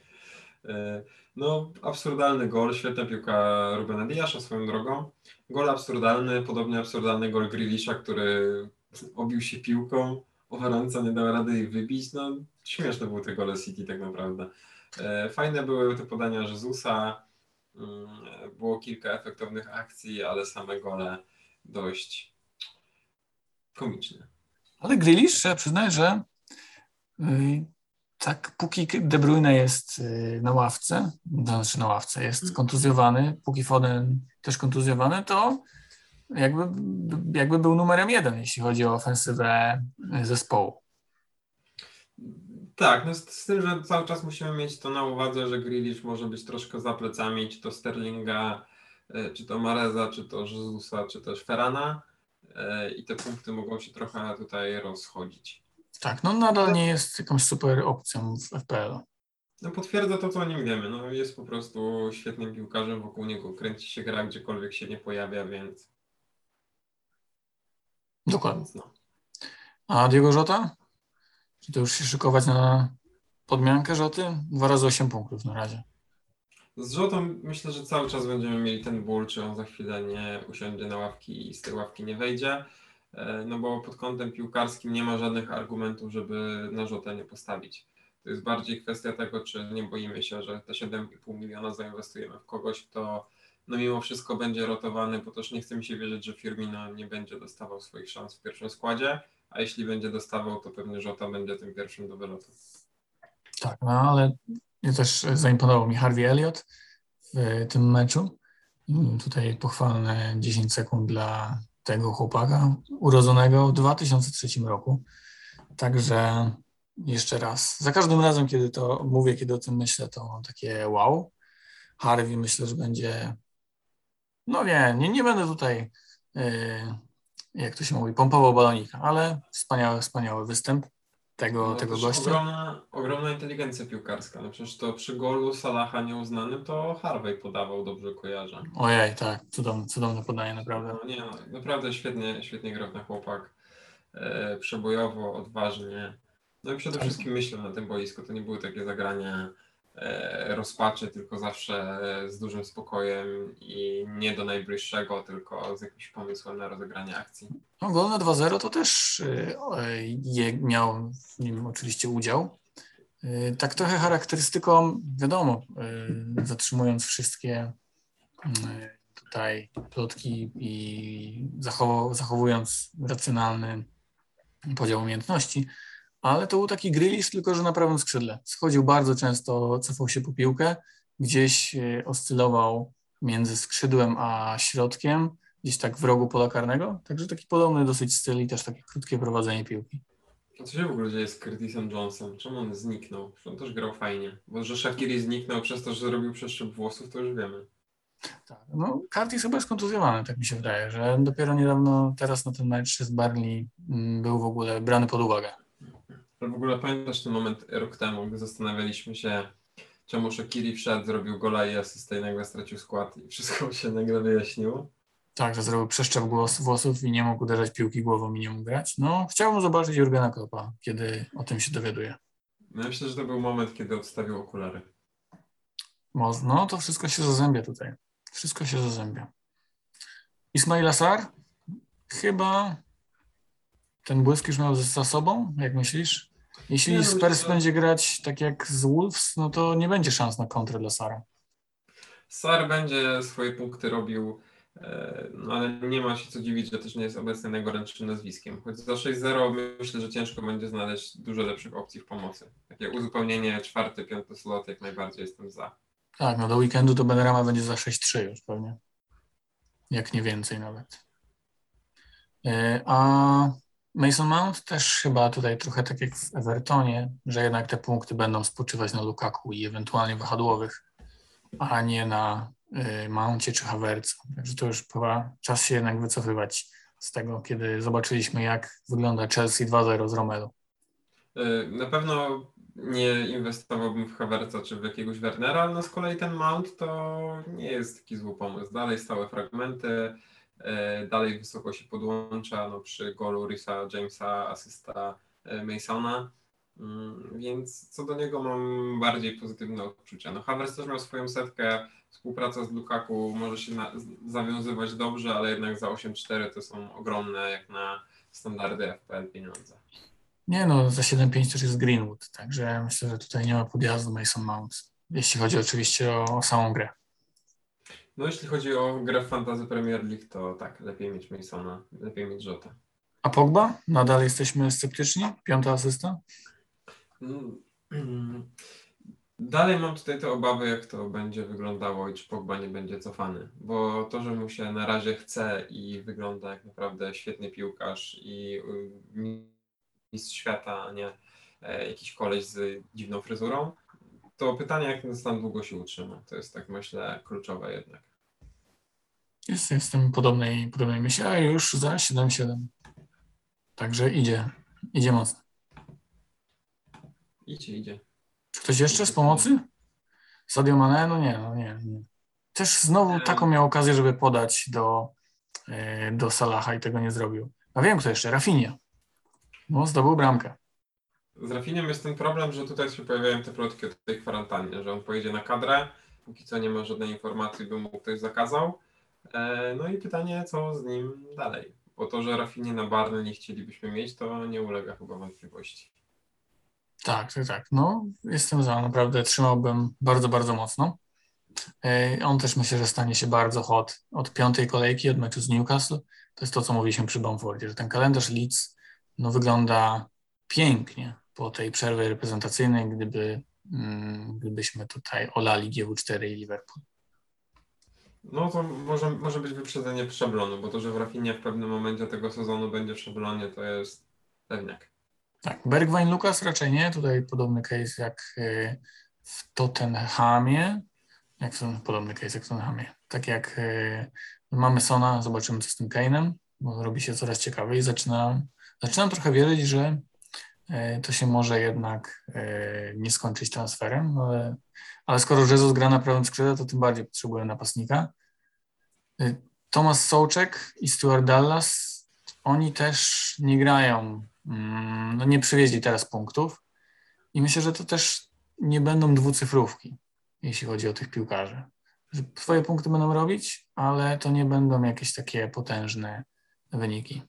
S2: E, No, absurdalny gol, świetna piłka Rubena Diasza swoją drogą. Gol absurdalny, podobnie absurdalny gol Grealisha, który obił się piłką, obrońca nie dał rady jej wybić. No, śmieszne były te gole City tak naprawdę. E, Fajne były te podania Jezusa, było kilka efektownych akcji, ale same gole dość komiczne.
S1: Ale Grealish, trzeba przyznać, że y, tak póki De Bruyne jest y, na ławce, to znaczy na ławce, jest kontuzjowany, póki Foden też kontuzjowany, to jakby, jakby był numerem jeden, jeśli chodzi o ofensywę y, zespołu.
S2: Tak, no z, tym, że cały czas musimy mieć to na uwadze, że Grealish może być troszkę za plecami, czy to Sterlinga, e, czy to Mareza, czy to Jezusa, czy też Ferrana e, i te punkty mogą się trochę tutaj rozchodzić.
S1: Tak, no nadal nie jest jakąś super opcją w FPL.
S2: No potwierdza to, co o nim wiemy. No jest po prostu świetnym piłkarzem, wokół niego kręci się gra, gdziekolwiek się nie pojawia, więc,
S1: Dokładnie.
S2: no.
S1: A Diego Żota? Czy to już się szykować na podmiankę Rzoty? Dwa razy 8 punktów na razie.
S2: Z Żotą myślę, że cały czas będziemy mieli ten ból, czy on za chwilę nie usiądzie na ławki i z tej ławki nie wejdzie. E, No bo pod kątem piłkarskim nie ma żadnych argumentów, żeby na Żotę nie postawić. To jest bardziej kwestia tego, czy nie boimy się, że te 7,5 miliona zainwestujemy w kogoś, kto no mimo wszystko będzie rotowany, bo też nie chce mi się wierzyć, że Firmino nie będzie dostawał swoich szans w pierwszym składzie, a jeśli będzie dostawał, to pewnie Żota będzie tym pierwszym do wylotu.
S1: Tak, no ale też zaimponował mi Harvey Elliott w tym meczu. Tutaj pochwalne 10 sekund dla tego chłopaka urodzonego w 2003 roku. Także jeszcze raz, za każdym razem, kiedy to mówię, kiedy o tym myślę, to takie wow. Harvey myślę, że będzie, no nie, nie, nie będę tutaj, yy, jak to się mówi, pompował balonika, ale wspaniały, wspaniały występ tego,
S2: No,
S1: tego gościa.
S2: Ogromna, ogromna inteligencja piłkarska. No przecież to przy golu Salaha nieuznanym to Harvey podawał, dobrze kojarzę.
S1: Ojej, tak, cudowne, cudowne podanie, naprawdę.
S2: No, nie, no, naprawdę świetnie, świetnie grał ten chłopak. E, przebojowo, odważnie. No i przede
S1: Tak.
S2: wszystkim myślał na tym boisku. To nie były takie zagrania rozpaczy, tylko zawsze z dużym spokojem i nie do najbliższego, tylko z jakimś pomysłem na rozegranie akcji.
S1: No, gol na 2-0 to też y, je, miał w nim oczywiście udział. Tak trochę charakterystyką, wiadomo, zatrzymując wszystkie tutaj plotki i zachow, zachowując racjonalny podział umiejętności, ale to był taki grylisz, tylko że na prawym skrzydle. Schodził bardzo często, cofał się po piłkę, gdzieś y, oscylował między skrzydłem a środkiem, gdzieś tak w rogu pola karnego. Także taki podobny dosyć styl i też takie krótkie prowadzenie piłki.
S2: A co się w ogóle dzieje z Curtisem Johnsonem? Czemu on zniknął? Przecież on też grał fajnie. Bo że Shakiri zniknął przez to, że zrobił przeszczep włosów, to już wiemy.
S1: Tak, no Curtis chyba jest kontuzjowany, tak mi się wydaje, że dopiero niedawno teraz na ten mecz z Barley mm, był w ogóle brany pod uwagę.
S2: W ogóle pamiętasz ten moment rok temu, gdy zastanawialiśmy się, czemu Shakiri wszedł, zrobił gola i asystę i nagle stracił skład i wszystko się nagle wyjaśniło?
S1: Tak, że zrobił przeszczep głos, włosów i nie mógł uderzać piłki głową i nie mógł grać. No, chciałbym zobaczyć Jurgena Kloppa, kiedy o tym się dowiaduje.
S2: No myślę, że to był moment, kiedy odstawił okulary.
S1: No, to wszystko się zazębia tutaj. Wszystko się zazębia. Ismail Assar? Chyba ten błysk już miał za sobą, jak myślisz? Jeśli
S2: Nie, no,
S1: Spurs będzie grać tak jak z Wolves, no to nie będzie szans na kontrę dla Sara.
S2: Sar będzie swoje punkty robił, e, no ale nie ma się co dziwić, że też nie jest obecnie najgorętszym nazwiskiem. Choć za 6-0 myślę, że ciężko będzie znaleźć dużo lepszych opcji w pomocy. Takie uzupełnienie czwarty, piąty slot jak najbardziej jestem za.
S1: Tak, no do weekendu to Benrama będzie za 6-3 już pewnie. Jak nie więcej nawet. E, A Mason Mount też chyba tutaj trochę tak jak w Evertonie, że jednak te punkty będą spoczywać na Lukaku i ewentualnie wahadłowych, a nie na y, Mouncie czy Havertzu. Także to już chyba czas się jednak wycofywać z tego, kiedy zobaczyliśmy jak wygląda Chelsea 2-0 z Romelu.
S2: E, Na pewno nie inwestowałbym w Havertza czy w jakiegoś Wernera, ale no z kolei ten Mount to nie jest taki zły pomysł. Dalej stałe fragmenty, dalej wysoko się podłącza no, przy golu Risa Jamesa, asysta e, Masona, Mm, więc co do niego mam bardziej pozytywne odczucia. No Havertz też miał swoją setkę, współpraca z Lukaku może się na, zawiązywać dobrze, ale jednak za 8-4 to są ogromne jak na standardy FPL pieniądze.
S1: Nie no, za 7-5 też jest Greenwood, także myślę, że tutaj nie ma podjazdu Mason Mount, jeśli chodzi oczywiście o, o samą grę.
S2: No jeśli chodzi o grę w Fantasy Premier League, to tak, lepiej mieć Masona, lepiej mieć Jota.
S1: A Pogba? Nadal jesteśmy sceptyczni? Piąta asysta?
S2: Mm, Dalej mam tutaj te obawy, jak to będzie wyglądało i czy Pogba nie będzie cofany, bo to, że mu się na razie chce i wygląda jak naprawdę świetny piłkarz i y, mistrz świata, a nie e, jakiś koleś z dziwną fryzurą, to pytanie, jak ten stan długo się utrzyma. To jest tak myślę kluczowe jednak.
S1: Jest, jestem podobnej, podobnej myśli, a już za 7-7. Także idzie, idzie mocno.
S2: Idzie, idzie.
S1: Czy ktoś jeszcze z pomocy? Sadio Mane? No nie, no nie, nie. Też znowu taką miał okazję, żeby podać do, e, do Salaha i tego nie zrobił. A wiem kto jeszcze, Rafinha. No, zdobył bramkę.
S2: Z Rafiniem jest ten problem, że tutaj się pojawiają te plotki o tej kwarantannie, że on pojedzie na kadrę, póki co nie ma żadnej informacji, by mu ktoś zakazał. E, No i pytanie, co z nim dalej? Bo to, że Rafinie na Barny nie chcielibyśmy mieć, to nie ulega chyba wątpliwości.
S1: Tak, tak, tak. No, jestem za, naprawdę trzymałbym bardzo, bardzo mocno. E, On też myślę, że stanie się bardzo hot od piątej kolejki, od meczu z Newcastle. To jest to, co mówiliśmy przy Bamfordzie, że ten kalendarz Leeds no, wygląda pięknie po tej przerwie reprezentacyjnej, gdyby, mm, gdybyśmy tutaj olali GW4 i Liverpool.
S2: No to może, może być wyprzedzenie szablonu, bo to, że w Rafinie w pewnym momencie tego sezonu będzie w szablonie, to jest pewniak.
S1: Tak, Bergwijn Lukas raczej nie. Tutaj podobny case jak e, w Tottenhamie. Jak w, podobny case jak w Tottenhamie. Tak jak e, mamy Sona, zobaczymy co z tym Kane'em, bo robi się coraz ciekawiej zaczynam, zaczynam trochę wierzyć, że e, to się może jednak nie skończyć transferem, ale, ale skoro Jesus gra na prawym skrzydle, to tym bardziej potrzebuje napastnika. E, Thomas Sołczek i Stuart Dallas, oni też nie grają, mm, no nie przywieźli teraz punktów i myślę, że to też nie będą dwucyfrówki, jeśli chodzi o tych piłkarzy. Że Swoje punkty będą robić, ale to nie będą jakieś takie potężne wyniki.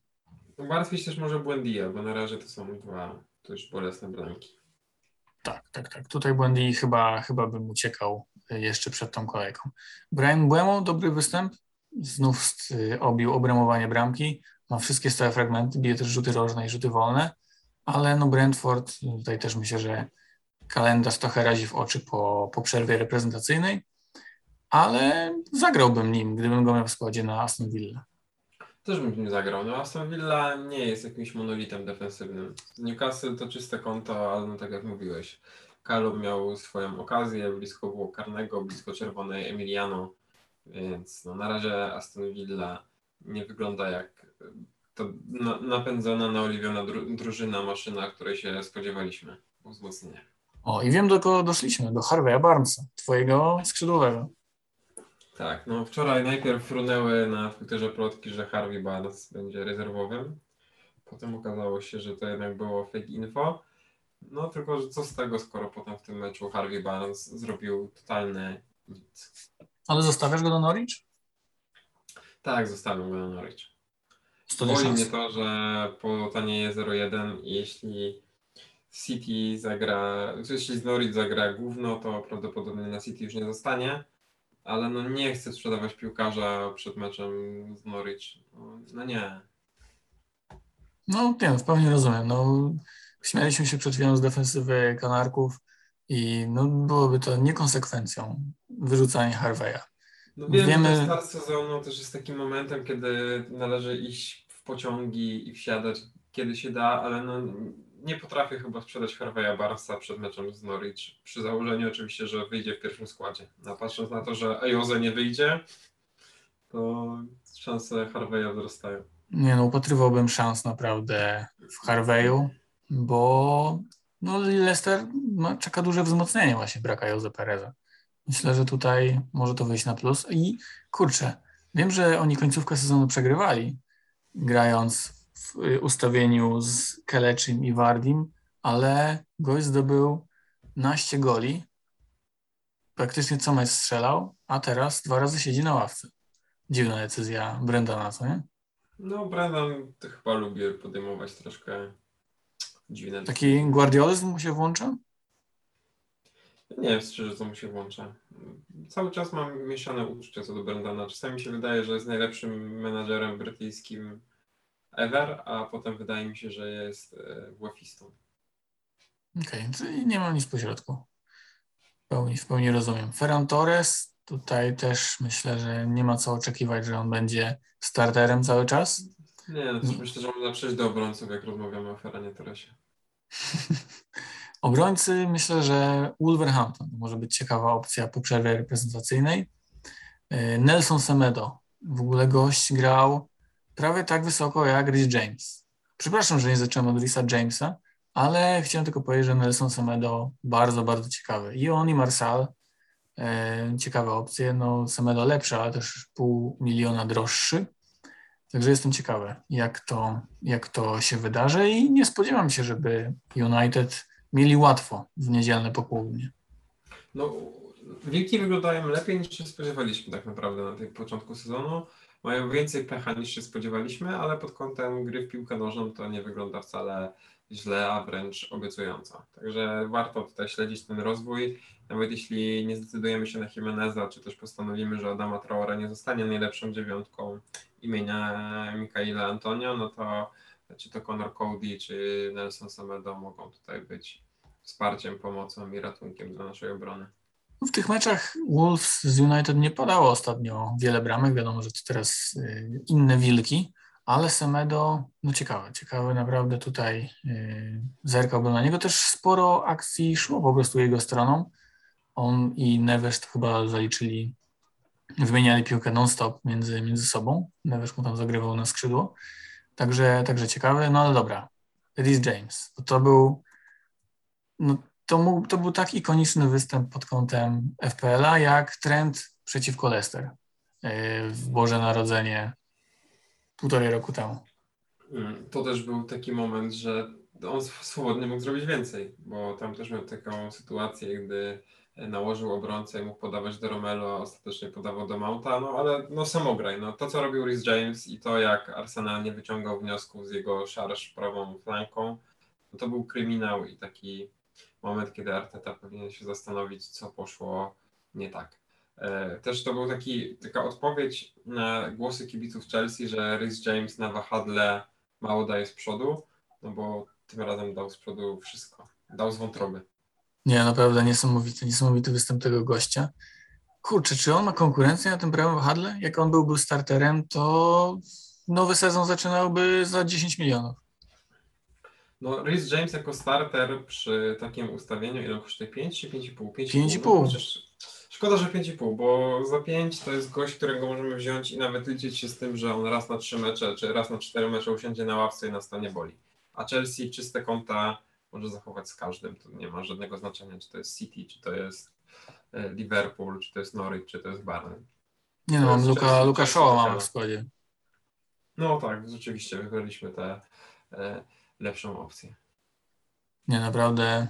S2: No, Martwić też może Błędia, bo na razie to są dwa też bolesne bramki.
S1: Tak, tak, tak. Tutaj Błędy chyba, chyba bym uciekał jeszcze przed tą kolejką. Brian Błemo, dobry występ. Znów y, obił obramowanie bramki. Ma wszystkie stałe fragmenty, bije też rzuty rożne i rzuty wolne, ale no Brentford, tutaj też myślę, że kalendarz trochę razi w oczy po, po przerwie reprezentacyjnej. ale zagrałbym nim, gdybym go miał w składzie na Aston Villa.
S2: Też bym nim zagrał. No Aston Villa nie jest jakimś monolitem defensywnym. Newcastle to czyste konto, ale no tak jak mówiłeś, Kalum miał swoją okazję, blisko było karnego, blisko czerwonej Emiliano, więc no na razie Aston Villa nie wygląda jak to napędzona, naoliwiona drużyna, maszyna, której się spodziewaliśmy wzmocnienia.
S1: O, i wiem do kogo doszliśmy, do Harvey'a Barnesa, twojego skrzydłowego.
S2: Tak, no wczoraj najpierw frunęły na Twitterze plotki, że Harvey Barnes będzie rezerwowym. Potem okazało się, że to jednak było fake info. No tylko, że co z tego, skoro potem w tym meczu Harvey Barnes zrobił totalny nic.
S1: Ale zostawiasz go do Norwich?
S2: Tak, zostawiam go do Norwich. Boli mnie to, że po tanieje 0-1 i jeśli City zagra, jeśli z Norwich zagra główno, to prawdopodobnie na City już nie zostanie ale no nie chcę sprzedawać piłkarza przed meczem z Norwich. No, no nie.
S1: No nie, w pełni rozumiem. No, śmialiśmy się przed chwilą z defensywy Kanarków i no, byłoby to niekonsekwencją wyrzucanie Harveya.
S2: No wiem, Wiemy... że start sezonu też jest takim momentem, kiedy należy iść w pociągi i wsiadać, kiedy się da, ale no nie potrafię chyba sprzedać Harveya Barnesa przed meczem z Norwich, przy założeniu oczywiście, że wyjdzie w pierwszym składzie. A patrząc na to, że Ejoze nie wyjdzie, to szanse Harveya wzrastają.
S1: Nie no, upatrywałbym szans naprawdę w Harveyu, bo no Leicester ma, czeka duże wzmocnienie właśnie braka Jose Pereza. Myślę, że tutaj może to wyjść na plus. I kurczę, wiem, że oni końcówkę sezonu przegrywali, grając w ustawieniu z Keleczym i Wardim, ale gość zdobył naście goli, praktycznie co mecz strzelał, a teraz dwa razy siedzi na ławce. Dziwna decyzja Brendana, co nie?
S2: No, Brendan to chyba lubi podejmować troszkę dziwne
S1: Taki decyzje. guardiolizm mu się włącza?
S2: Nie wiem szczerze, co mu się włącza. Cały czas mam mieszane uczucia co do Brendana. Czasami mi się wydaje, że jest najlepszym menadżerem brytyjskim ever, a potem wydaje mi się, że jest e, łefistą.
S1: Okej, okay, czyli nie ma nic pośrodku. W pełni, w pełni rozumiem. Ferran Torres, tutaj też myślę, że nie ma co oczekiwać, że on będzie starterem cały czas.
S2: Nie, no myślę, że można przejść do obrońców, jak rozmawiamy o Ferranie Torresie.
S1: Obrońcy myślę, że Wolverhampton może być ciekawa opcja po przerwie reprezentacyjnej. E, Nelson Semedo. W ogóle gość grał prawie tak wysoko jak Rhys James. Przepraszam, że nie zacząłem od Risa Jamesa, ale chciałem tylko powiedzieć, że Nelson Semedo bardzo, bardzo ciekawy. I on i Marsal e, ciekawe opcje. No Semedo lepszy, ale też pół miliona droższy. Także jestem ciekawy, jak to, jak to się wydarzy i nie spodziewam się, żeby United mieli łatwo w niedzielne popołudnie.
S2: No, Wilki wyglądają lepiej niż się spodziewaliśmy tak naprawdę na tym początku sezonu mają więcej pecha niż się spodziewaliśmy, ale pod kątem gry w piłkę nożną to nie wygląda wcale źle, a wręcz obiecująco. Także warto tutaj śledzić ten rozwój. Nawet jeśli nie zdecydujemy się na Jimeneza, czy też postanowimy, że Adama Traore nie zostanie najlepszą dziewiątką imienia Mikaela Antonio, no to czy to Conor Cody, czy Nelson Semedo mogą tutaj być wsparciem, pomocą i ratunkiem dla naszej obrony.
S1: W tych meczach Wolves z United nie podało ostatnio wiele bramek. Wiadomo, że to teraz y, inne wilki, ale Semedo, no ciekawe, ciekawe naprawdę tutaj y, zerkałbym na niego. Też sporo akcji szło po prostu jego stroną. On i Neves chyba zaliczyli, wymieniali piłkę non-stop między, między sobą. Neves mu tam zagrywał na skrzydło. Także, także ciekawe, no ale dobra. Rhys James, to, to był no, to, to był tak ikoniczny występ pod kątem FPL-a, jak trend przeciwko Leicester e, w Boże Narodzenie półtorej roku temu.
S2: Mm, to też był taki moment, że on swobodnie mógł zrobić więcej, bo tam też miał taką sytuację, gdy nałożył obrońcę i mógł podawać do Romelo, a ostatecznie podawał do Mounta, no ale no samograj, no to co robił Rhys James i to jak Arsenal nie wyciągał wniosków z jego szarż prawą flanką, no to był kryminał i taki moment, kiedy Arteta powinien się zastanowić, co poszło nie tak. E, też to był taki, taka odpowiedź na głosy kibiców Chelsea, że Rhys James na wahadle mało daje z przodu, no bo tym razem dał z przodu wszystko. Dał z wątroby.
S1: Nie, naprawdę niesamowity, niesamowity występ tego gościa. Kurczę, czy on ma konkurencję na tym prawym wahadle? Jak on byłby starterem, to nowy sezon zaczynałby za 10 milionów.
S2: No, Rhys James jako starter przy takim ustawieniu, ile kosztuje? 5 czy 5,5?
S1: 5,5.
S2: No, chociaż szkoda, że 5,5, bo za 5 to jest gość, którego możemy wziąć i nawet liczyć się z tym, że on raz na 3 mecze, czy raz na 4 mecze usiądzie na ławce i nas to nie boli. A Chelsea czyste konta może zachować z każdym. To nie ma żadnego znaczenia, czy to jest City, czy to jest e, Liverpool, czy to jest Norwich, czy to jest Barney.
S1: Nie no, mam Luka,
S2: Chelsea,
S1: Luka Shaw mamy w składzie.
S2: No tak, rzeczywiście wybraliśmy tę e, lepszą opcję.
S1: Nie, naprawdę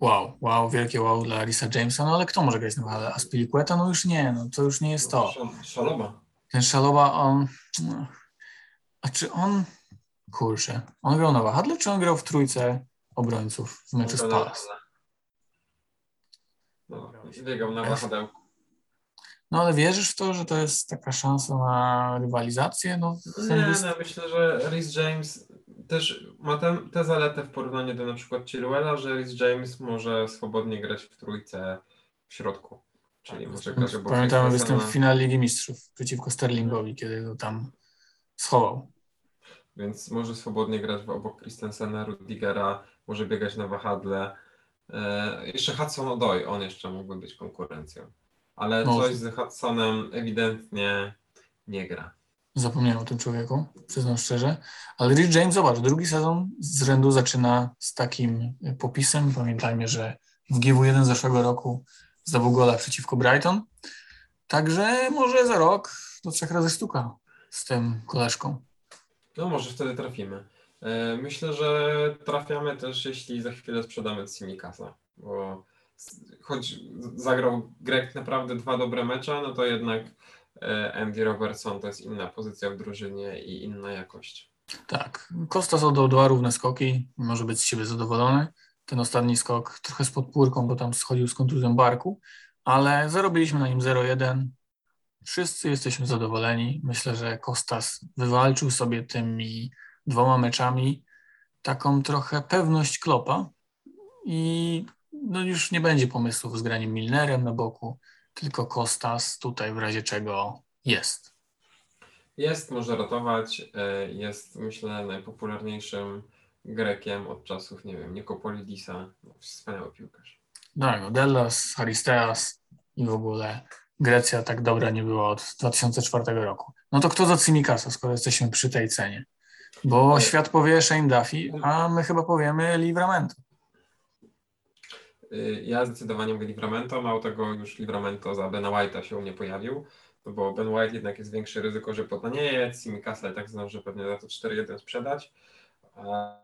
S1: wow, wow, wielkie wow dla Risa Jamesa, no ale kto może grać na wahadle? A Spilicueta? No już nie, no to już nie jest to.
S2: Szal- Szaloba.
S1: Ten Szaloba, on... no. A czy on... Kurczę, on grał na wahadle, czy on grał w trójce obrońców w meczu z Palace?
S2: No, biegał na wahadełku.
S1: No ale wierzysz w to, że to jest taka szansa na rywalizację? No,
S2: Nie, no, myślę, że Rhys James też ma ten, tę zaletę w porównaniu do na przykład Chilwella, że Rhys James może swobodnie grać w trójce w środku. Czyli może grać obok Christensena.
S1: występ w finale Ligi Mistrzów przeciwko Sterlingowi, kiedy go tam schował.
S2: Więc może swobodnie grać obok Christensena, Rudigera, może biegać na wahadle. E, jeszcze Hudson Odoi, on jeszcze mógłby być konkurencją. Ale
S1: Może.
S2: coś z Hudsonem ewidentnie nie gra.
S1: Zapomniałem o tym człowieku, przyznam szczerze. Ale Rich James, zobacz, drugi sezon z rzędu zaczyna z takim popisem. Pamiętajmy, że w GW1 zeszłego roku zdobył gola przeciwko Brighton. Także może za rok do trzech razy sztuka z tym koleżką.
S2: No może wtedy trafimy. E, Myślę, że trafiamy też, jeśli za chwilę sprzedamy Simikasa, bo choć zagrał Greg naprawdę dwa dobre mecze, no to jednak Andy Robertson to jest inna pozycja w drużynie i inna jakość.
S1: Tak, Kostas oddał dwa równe skoki, może być z siebie zadowolony. Ten ostatni skok trochę z podpórką, bo tam schodził z kontuzją barku, ale zarobiliśmy na nim 0-1. Wszyscy jesteśmy zadowoleni. Myślę, że Kostas wywalczył sobie tymi dwoma meczami taką trochę pewność klopa i no już nie będzie pomysłów z graniem Milnerem na boku, tylko Kostas tutaj w razie czego jest.
S2: Jest, może ratować, e, jest myślę najpopularniejszym Grekiem od czasów, nie wiem, Nikopolidisa, no, wspaniały piłkarz.
S1: Tak, Dellas, Aristeas i w ogóle Grecja tak dobra nie była od 2004 roku. No to kto za Cimikasa, skoro jesteśmy przy tej cenie? Bo
S2: Ale-
S1: świat powie Shane Duffy, a my chyba powiemy Livramento.
S2: Y, Ja zdecydowanie mówię Livramento, mało tego już Livramento za Bena White'a się u mnie pojawił, no bo Ben White jednak jest większe ryzyko, że potanieje, Simikasa i tak zdąży pewnie za to 4-1 sprzedać, a,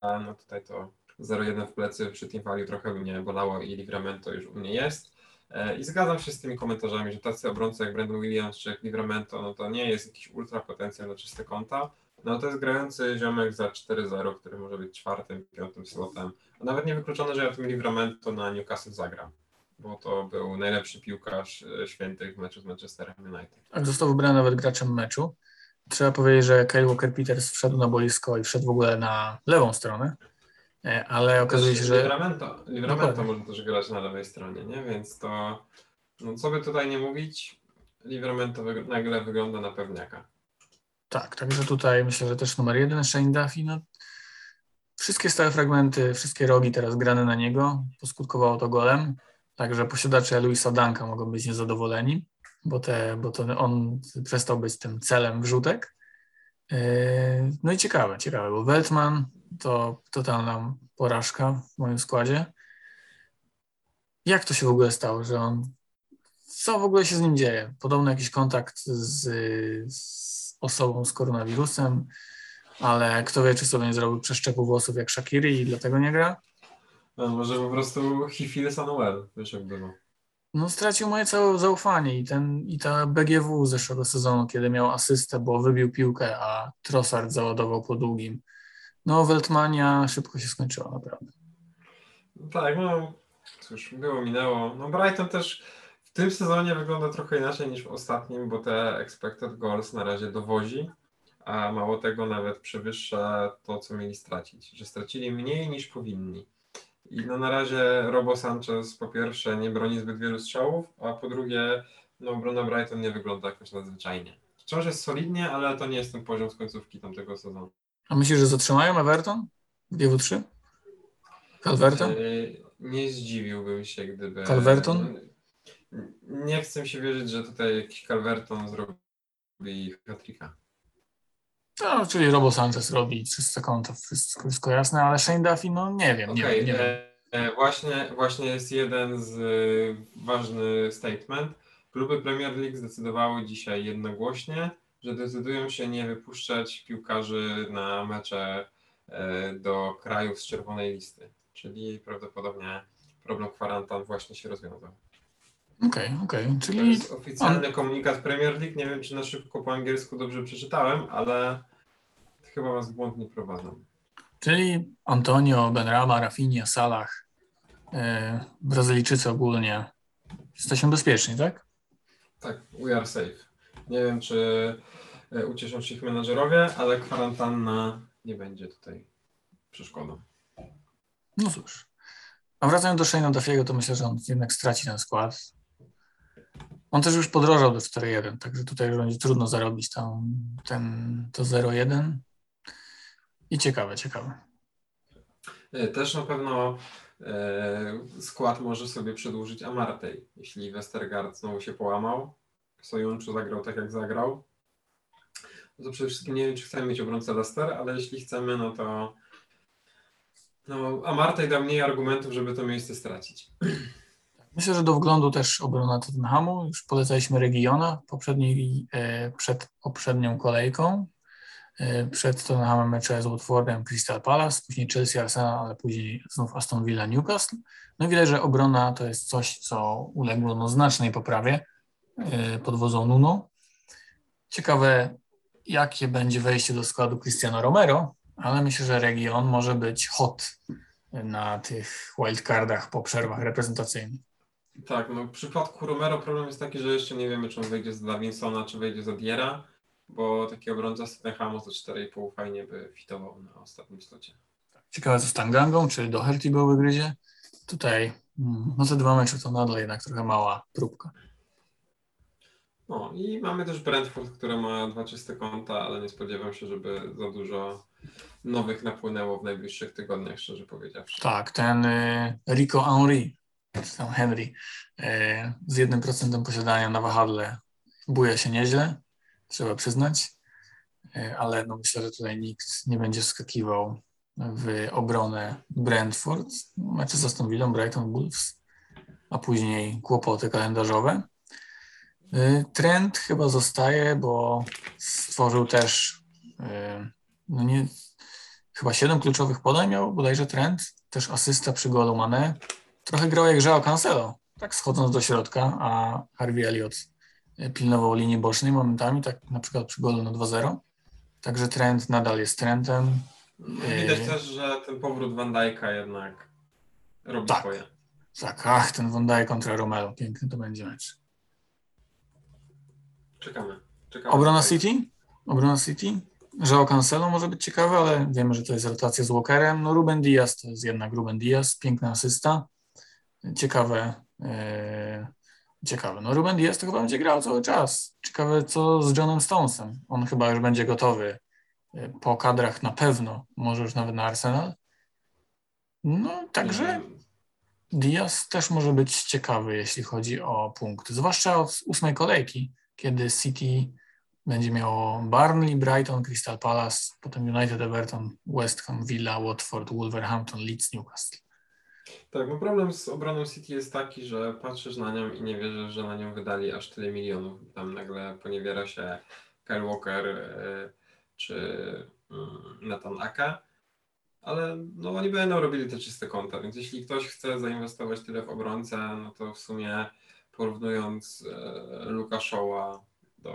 S2: a no tutaj to 0-1 w plecy przy Team Value trochę mnie bolało i Livramento już u mnie jest. E, I zgadzam się z tymi komentarzami, że tacy obrońcy jak Brandon Williams czy jak Livramento, no to nie jest jakiś ultra potencjał na czyste konta, no to jest grający ziomek za 4-0, który może być czwartym, piątym slotem. A nawet nie wykluczone, że ja tym Livramento na Newcastle zagram, bo to był najlepszy piłkarz e, świętych w meczu z Manchesterem United.
S1: Tak, został wybrany nawet graczem meczu. Trzeba powiedzieć, że Kyle Walker-Peters wszedł na boisko i wszedł w ogóle na lewą stronę, e, ale okazuje się, że
S2: Livramento, Livramento może też grać na lewej stronie, nie? Więc to, no co by tutaj nie mówić, Livramento wyg- nagle wygląda na pewniaka.
S1: Tak, także tutaj myślę, że też numer jeden Shane Duffy. No, wszystkie stałe fragmenty, wszystkie rogi teraz grane na niego, poskutkowało to golem. Także posiadacze Luisa Danka mogą być niezadowoleni, bo, te, bo to on przestał być tym celem wrzutek. Yy, No i ciekawe, ciekawe, bo Weltman to totalna porażka w moim składzie. Jak to się w ogóle stało, że on. Co w ogóle się z nim dzieje? Podobno jakiś kontakt z, z osobą z koronawirusem, ale kto wie, czy sobie nie zrobił przeszczepu włosów jak Shakiri i dlatego nie gra.
S2: No, może po prostu Hifil Samuel, wiesz jak było.
S1: No, stracił moje całe zaufanie i, ten, i ta BGW zeszłego sezonu, kiedy miał asystę, bo wybił piłkę, a Trossard załadował po długim. No, Weltmania szybko się skończyła, naprawdę.
S2: No tak, no cóż, było, minęło. No Brighton też w tym sezonie wygląda trochę inaczej niż w ostatnim, bo te expected goals na razie dowozi, a mało tego nawet przewyższa to, co mieli stracić, że stracili mniej niż powinni. I no na razie Robo Sanchez po pierwsze nie broni zbyt wielu strzałów, a po drugie no obrona Brighton nie wygląda jakoś nadzwyczajnie. Wciąż jest solidnie, ale to nie jest ten poziom z końcówki tamtego sezonu.
S1: A myślisz, że zatrzymają Everton w GW3? Calverton?
S2: Yy, Nie zdziwiłbym się, gdyby...
S1: Calverton?
S2: Nie chcę się wierzyć, że tutaj jakiś Calverton zrobi hat-tricka.
S1: No, czyli Robo Sanchez robi 300 konta, wszystko, wszystko jasne, ale Shane Duffy, no nie wiem, nie
S2: Okej,
S1: wiem, nie wiem.
S2: e, e, właśnie, właśnie jest jeden z e, ważny statement. Kluby Premier League zdecydowały dzisiaj jednogłośnie, że decydują się nie wypuszczać piłkarzy na mecze do krajów z czerwonej listy. Czyli prawdopodobnie problem kwarantan właśnie się rozwiązał.
S1: Okej, okej,
S2: To
S1: czyli
S2: jest oficjalny komunikat Premier League. Nie wiem, czy na szybko po angielsku dobrze przeczytałem, ale chyba was błąd nie prowadzą.
S1: Czyli Antonio, Benrama, Rafinha, Salah, yy, Brazylijczycy ogólnie. Jesteśmy bezpieczni, tak?
S2: Tak, we are safe. Nie wiem, czy e, ucieszą się ich menadżerowie, ale kwarantanna nie będzie tutaj przeszkodą.
S1: No cóż. A wracając do Shane'a Duffy'ego, to myślę, że on jednak straci ten skład. On też już podrożał do 4-1, także tutaj już będzie trudno zarobić tam ten, to 0-1. I ciekawe, ciekawe.
S2: E, Też na pewno e, skład może sobie przedłużyć Amartey, jeśli Westergaard znowu się połamał. Sojunczu zagrał tak, jak zagrał. No to przede wszystkim nie wiem, czy chcemy mieć obrońcę Leicester, ale jeśli chcemy, no to no, Amartey da mniej argumentów, żeby to miejsce stracić.
S1: Myślę, że do wglądu też obrona Tottenhamu. Już polecaliśmy Regiona poprzedniej, e, przed poprzednią kolejką. E, Przed Tottenhamem mecze z Watfordem Crystal Palace, później Chelsea, Arsenal, ale później znów Aston Villa, Newcastle. No i widać, że obrona to jest coś, co uległo no, znacznej poprawie e, pod wodzą Nuno. Ciekawe, jakie będzie wejście do składu Cristiano Romero, ale myślę, że Region może być hot na tych wildcardach po przerwach reprezentacyjnych.
S2: Tak, no w przypadku Romero problem jest taki, że jeszcze nie wiemy, czy on wejdzie z Davinsona, czy wejdzie z Diera, bo taki obrońca z Tottenhamu za 4,5 fajnie by fitował na ostatnim slocie.
S1: Ciekawe co z Tangangą, czy Doherty był wygryzie. Tutaj mm, no te dwa mecze to nadal jednak trochę mała próbka.
S2: No i mamy też Brentford, który ma dwa czyste konta, ale nie spodziewam się, żeby za dużo nowych napłynęło w najbliższych tygodniach, szczerze powiedziawszy.
S1: Tak, ten y, Rico Henry, tam Henry, y, z jednym procentem posiadania na wahadle buja się nieźle, trzeba przyznać, y, ale no myślę, że tutaj nikt nie będzie skakiwał w obronę Brentford. Mecze z Aston Brighton, Wolves, a później kłopoty kalendarzowe. Y, Trend chyba zostaje, bo stworzył też no nie, chyba siedem kluczowych podań miał bodajże Trend, też asysta przy golu Mane. Trochę grał jak Joao Cancelo, tak schodząc do środka, a Harvey Elliott y, pilnował linii bocznej momentami, tak na przykład przy golu na 2-0. Także Trend nadal jest trendem.
S2: Widać też, że ten powrót Van Dijk'a jednak robi
S1: Tak.
S2: swoje.
S1: Tak, ach, ten Van Dijk kontra Romelu, piękny to będzie mecz.
S2: Czekamy. Czekamy
S1: Obrona
S2: tutaj.
S1: City? Obrona City? Joao Cancelo może być ciekawy, ale wiemy, że to jest rotacja z Walkerem. No Ruben Diaz to jest jednak Ruben Diaz, piękna asysta. Ciekawe, e, ciekawe. No Ruben Diaz to chyba będzie grał cały czas. Ciekawe co z Johnem Stonesem. On chyba już będzie gotowy e, po kadrach na pewno, może już nawet na Arsenal. No także Diaz też może być ciekawy, jeśli chodzi o punkty, zwłaszcza od ósmej kolejki, kiedy City będzie miało Burnley, Brighton, Crystal Palace, potem United, Everton, West Ham, Villa, Watford, Wolverhampton, Leeds, Newcastle.
S2: Tak, bo problem z obroną City jest taki, że patrzysz na nią i nie wierzysz, że na nią wydali aż tyle milionów. Tam nagle poniewiera się Kyle Walker e, czy mm, Nathan Aka, ale no oni będą robili te czyste konta, więc jeśli ktoś chce zainwestować tyle w obrońcę, no to w sumie porównując e, Luka Shaw'a do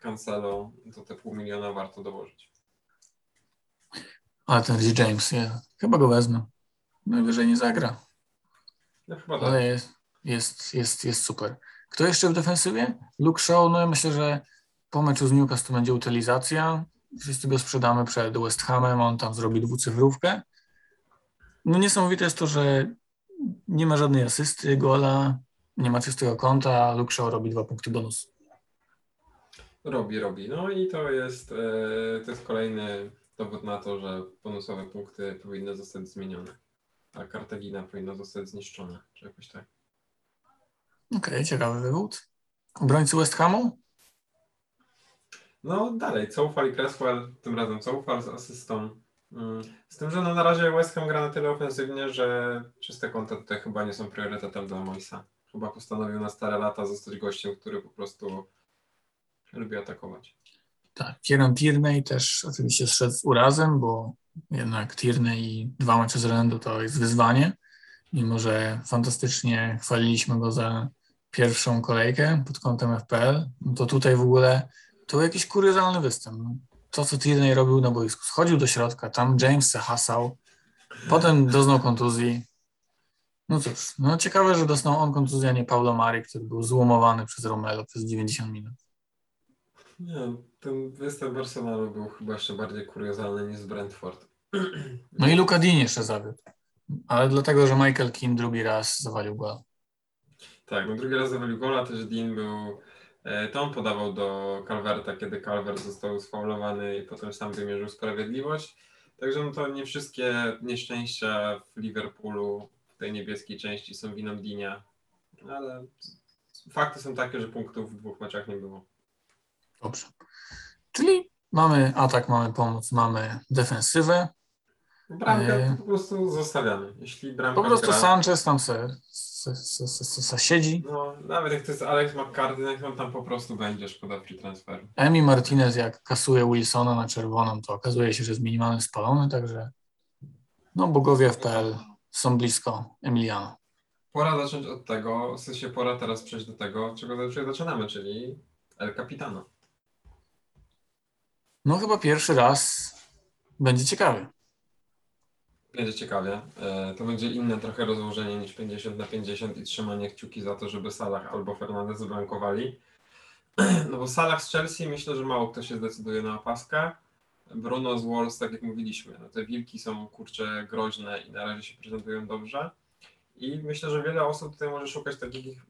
S2: Cancelo, to te pół miliona warto dołożyć.
S1: Ale ten James, ja, chyba go wezmę. Najwyżej nie zagra,
S2: No chyba tak.
S1: ale jest, jest, jest, jest super. Kto jeszcze w defensywie? Luke Shaw, no ja myślę, że po meczu z Newcastle będzie utylizacja. Wszyscy go sprzedamy przed West Hamem, on tam zrobi dwucyfrówkę. No niesamowite jest to, że nie ma żadnej asysty, gola, nie ma czystego konta, Luke Shaw robi dwa punkty bonusu.
S2: Robi, robi. No i to jest, e, to jest kolejny dowód na to, że bonusowe punkty powinny zostać zmienione. A Kartagina powinna zostać zniszczona, czy jakoś tak.
S1: Okej, okay, ciekawy wywód. Obrońcy West Hamu?
S2: No dalej, Coufal i Cresswell, tym razem Coufal z asystą. Mm, z tym, że no na razie West Ham gra na tyle ofensywnie, że czyste konta tutaj chyba nie są priorytetem dla Moisa. Chyba postanowił na stare lata zostać gościem, który po prostu lubi atakować.
S1: Tak, Kieran Tierney też oczywiście zszedł z urazem, bo jednak Tierney i dwa mecze z rzędu to jest wyzwanie. Mimo, że fantastycznie chwaliliśmy go za pierwszą kolejkę pod kątem FPL, no to tutaj w ogóle to jakiś kuriozalny występ. No, to, co Tierney robił na boisku, schodził do środka, tam James se hasał, potem doznał kontuzji. No cóż, no ciekawe, że dostał on kontuzję, a nie Paulo Mari, który był złomowany przez Romelo przez 90 minut.
S2: Nie, ten występ Arsenalu był chyba jeszcze bardziej kuriozalny niż z Brentford.
S1: No i Luka Dean jeszcze zawiódł. Ale dlatego, że Michael Keane drugi raz zawalił gol.
S2: Tak, no drugi raz zawalił gola, też Dean był... E, to on podawał do Calverta, kiedy Calvert został sfaulowany i potem sam wymierzył sprawiedliwość. Także no to nie wszystkie nieszczęścia w Liverpoolu w tej niebieskiej części są winą Dinia, ale fakty są takie, że punktów w dwóch meczach nie było.
S1: Dobrze. Czyli mamy atak, mamy pomoc, mamy defensywę.
S2: Bramkę e... po prostu zostawiamy. Jeśli bramka
S1: po prostu gra... Sanchez tam se, se, se, se, se siedzi.
S2: No, nawet jak to jest Alex McCarthy, on tam po prostu będzie szkoda transferu.
S1: Emi Martinez jak kasuje Wilsona na czerwoną, to okazuje się, że jest minimalnie spalony, także no bogowie FPL są blisko Emiliano.
S2: Pora zacząć od tego, w sensie pora teraz przejść do tego, czego zaczynamy, czyli El Capitano.
S1: No chyba pierwszy raz będzie ciekawy.
S2: Będzie ciekawie. E, to będzie inne trochę rozłożenie niż 50 na 50 i trzymanie kciuki za to, żeby Salah albo Fernandez zblankowali. No bo Salah z Chelsea myślę, że mało kto się zdecyduje na opaskę. Bruno z Wolves, tak jak mówiliśmy, no te wilki są kurcze groźne i na razie się prezentują dobrze. I myślę, że wiele osób tutaj może szukać takich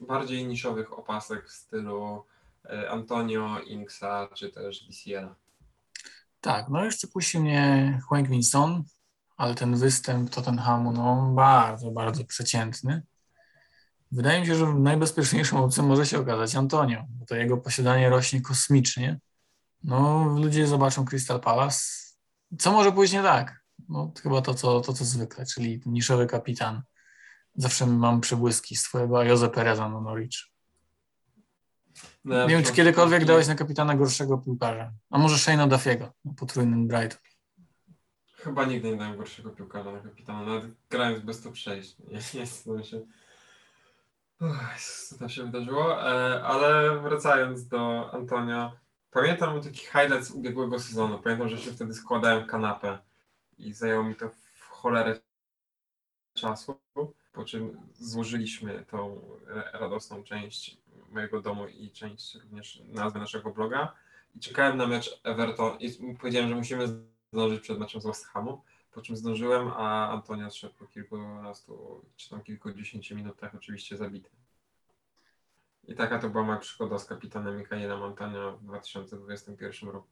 S2: bardziej niszowych opasek w stylu Antonio, Inksa czy też DCL.
S1: Tak, no jeszcze puścił mnie Winson, ale ten występ Tottenhamu, no bardzo, bardzo przeciętny. Wydaje mi się, że najbezpieczniejszą opcją może się okazać Antonio, bo to jego posiadanie rośnie kosmicznie. No, ludzie zobaczą Crystal Palace. Co może pójść nie tak? No, chyba to co, to, co zwykle, czyli niszowy kapitan. Zawsze mam przebłyski swojego Jose Pereza na Norwich. Nie wiem, czy kiedykolwiek dałeś na kapitana gorszego piłkarza. A może Shane'a Duffiego na potrójnym Brighton.
S2: Chyba nigdy nie dałem gorszego piłkarza na kapitana, nawet grając bez to przejść. Nie, nie się. Co tam się wydarzyło? E, ale wracając do Antonio, pamiętam taki highlight z ubiegłego sezonu. Pamiętam, że się wtedy składałem kanapę i zajęło mi to w cholerę czasu, po czym złożyliśmy tą radosną część mojego domu i część również nazwy naszego bloga. I czekałem na mecz Everton i powiedziałem, że musimy zdążyć przed meczem z West Hamu, po czym zdążyłem, a Antonio szedł po kilkunastu czy tam kilkudziesięciu minutach oczywiście zabity. I taka to była moja przygoda z kapitanem Mikaela Montania w 2021 roku.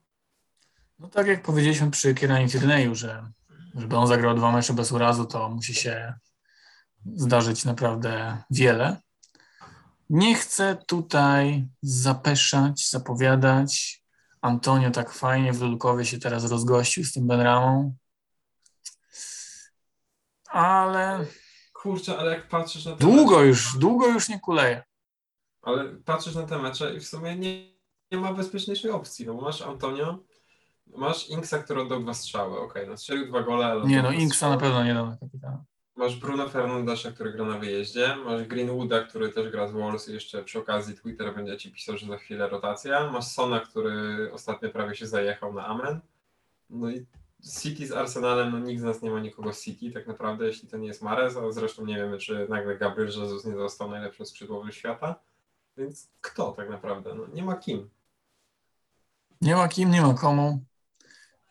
S1: No tak jak powiedzieliśmy przy Kieranie Tierney'u, że żeby on zagrał dwa mecze bez urazu, to musi się zdarzyć naprawdę wiele. Nie chcę tutaj zapeszać, zapowiadać. Antonio tak fajnie w Lulkowie się teraz rozgościł z tym Benramą. Ale.
S2: Kurczę, ale jak patrzysz na
S1: te Długo mecze, już, długo już nie kuleje.
S2: Ale patrzysz na te mecze i w sumie nie, nie ma bezpieczniejszej opcji, no bo masz Antonio, masz Inksa, który oddał dwa strzały, okej, okay, no strzelił dwa gole, ale...
S1: Nie no, Inksa na pewno nie dał na kapitana.
S2: Masz Bruno Fernandesza, który gra na wyjeździe, masz Greenwooda, który też gra z Wolves i jeszcze przy okazji Twitter będzie ci pisał, że za chwilę rotacja. Masz Sona, który ostatnio prawie się zajechał na Amen. No i City z Arsenalem, no nikt z nas nie ma nikogo z City tak naprawdę, jeśli to nie jest Mares, a zresztą nie wiemy, czy nagle Gabriel Jesus nie został najlepszym skrzydłowym świata. Więc kto tak naprawdę? No, nie ma kim.
S1: Nie ma kim, nie ma komu.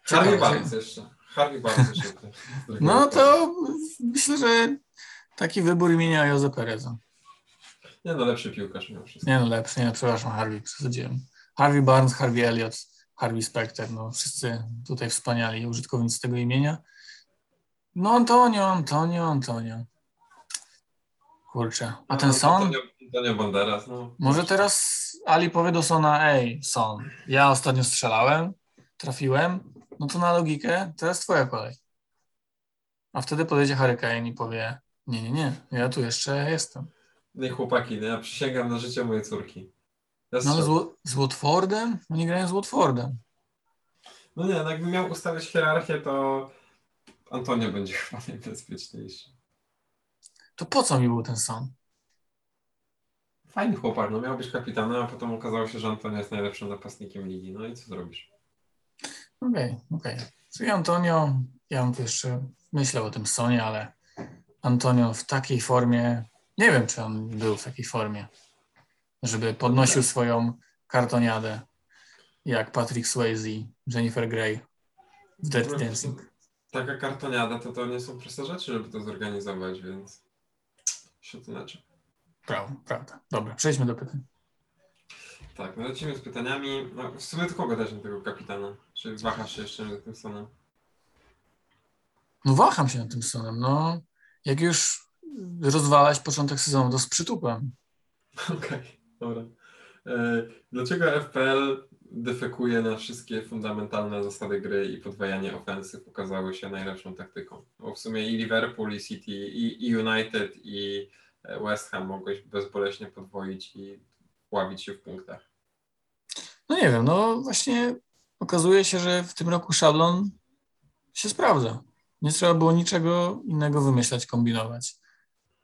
S2: Harvey Barnes jeszcze. Harvey bardzo szybko.
S1: No to myślę, że taki wybór imienia Jose Pereza.
S2: Nie no, lepszy piłkarz mimo wszystko.
S1: Nie no, lepszy, nie przepraszam, Harvey, przesadziłem. Harvey Barnes, Harvey Elliott, Harvey Specter, no wszyscy tutaj wspaniali użytkownicy tego imienia. No Antonio, Antonio, Antonio. Kurczę, a ten
S2: No,
S1: Son?
S2: Antonio, Antonio Banderas, no.
S1: Może teraz Ali powie do Sona, ej, Son, ja ostatnio strzelałem, trafiłem, no to na logikę, teraz twoja kolej. A wtedy podejdzie Hurricane i powie, nie, nie, nie, ja tu jeszcze jestem.
S2: Nie chłopaki, no ja przysięgam na życie mojej córki. Ja
S1: No ale z, z Watfordem? Oni grają z Watfordem.
S2: No nie, no jakbym miał ustawiać hierarchię, to Antonio będzie chyba najbezpieczniejszy.
S1: To po co mi był ten Son?
S2: Fajny chłopak, no miał być kapitanem, a potem okazało się, że Antonio jest najlepszym napastnikiem ligi. No i co zrobisz?
S1: Okej, okej. Czyli Antonio, ja jeszcze myślał o tym Sonie, ale Antonio w takiej formie, nie wiem, czy on był w takiej formie, żeby podnosił swoją kartoniadę, jak Patrick Swayze, Jennifer Grey w Dirty Dancing.
S2: Taka kartoniada to to nie są proste rzeczy, żeby to zorganizować, więc szacunek.
S1: Prawda, prawda. Dobra, przejdźmy do pytań.
S2: Tak, no lecimy z pytaniami. No, w sumie tylko gadać na tego kapitana. Czy wahasz się jeszcze nad tym Sonem?
S1: No waham się nad tym Sonem, no. Jak już rozwalać początek sezonu, to z przytupem.
S2: Okej, dobra. E, dlaczego FPL defekuje na wszystkie fundamentalne zasady gry i podwajanie ofensyw okazały się najlepszą taktyką? Bo w sumie i Liverpool, i City, i, i United, i e, West Ham mogłeś bezboleśnie podwoić i ławić się w punktach.
S1: No nie wiem, no właśnie okazuje się, że w tym roku szablon się sprawdza. Nie trzeba było niczego innego wymyślać, kombinować.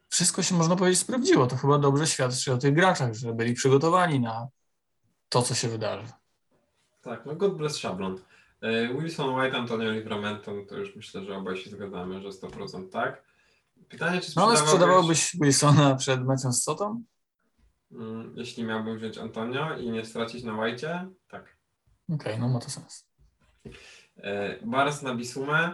S1: Wszystko się, można powiedzieć, sprawdziło. To chyba dobrze świadczy o tych graczach, że byli przygotowani na to, co się wydarzy.
S2: Tak, no God bless szablon. E, Wilson White, Antonio Livramento, to już myślę, że obaj się zgadzamy, że 100% tak. Pytanie, czy
S1: No ale
S2: sprzedawałbyś-
S1: sprzedawałbyś Wilsona przed meczem z Sotą?
S2: Mm, Jeśli miałbym wziąć Antonio i nie stracić na White'cie, tak.
S1: Okej, no ma to sens.
S2: E, Barnes na Bisumę.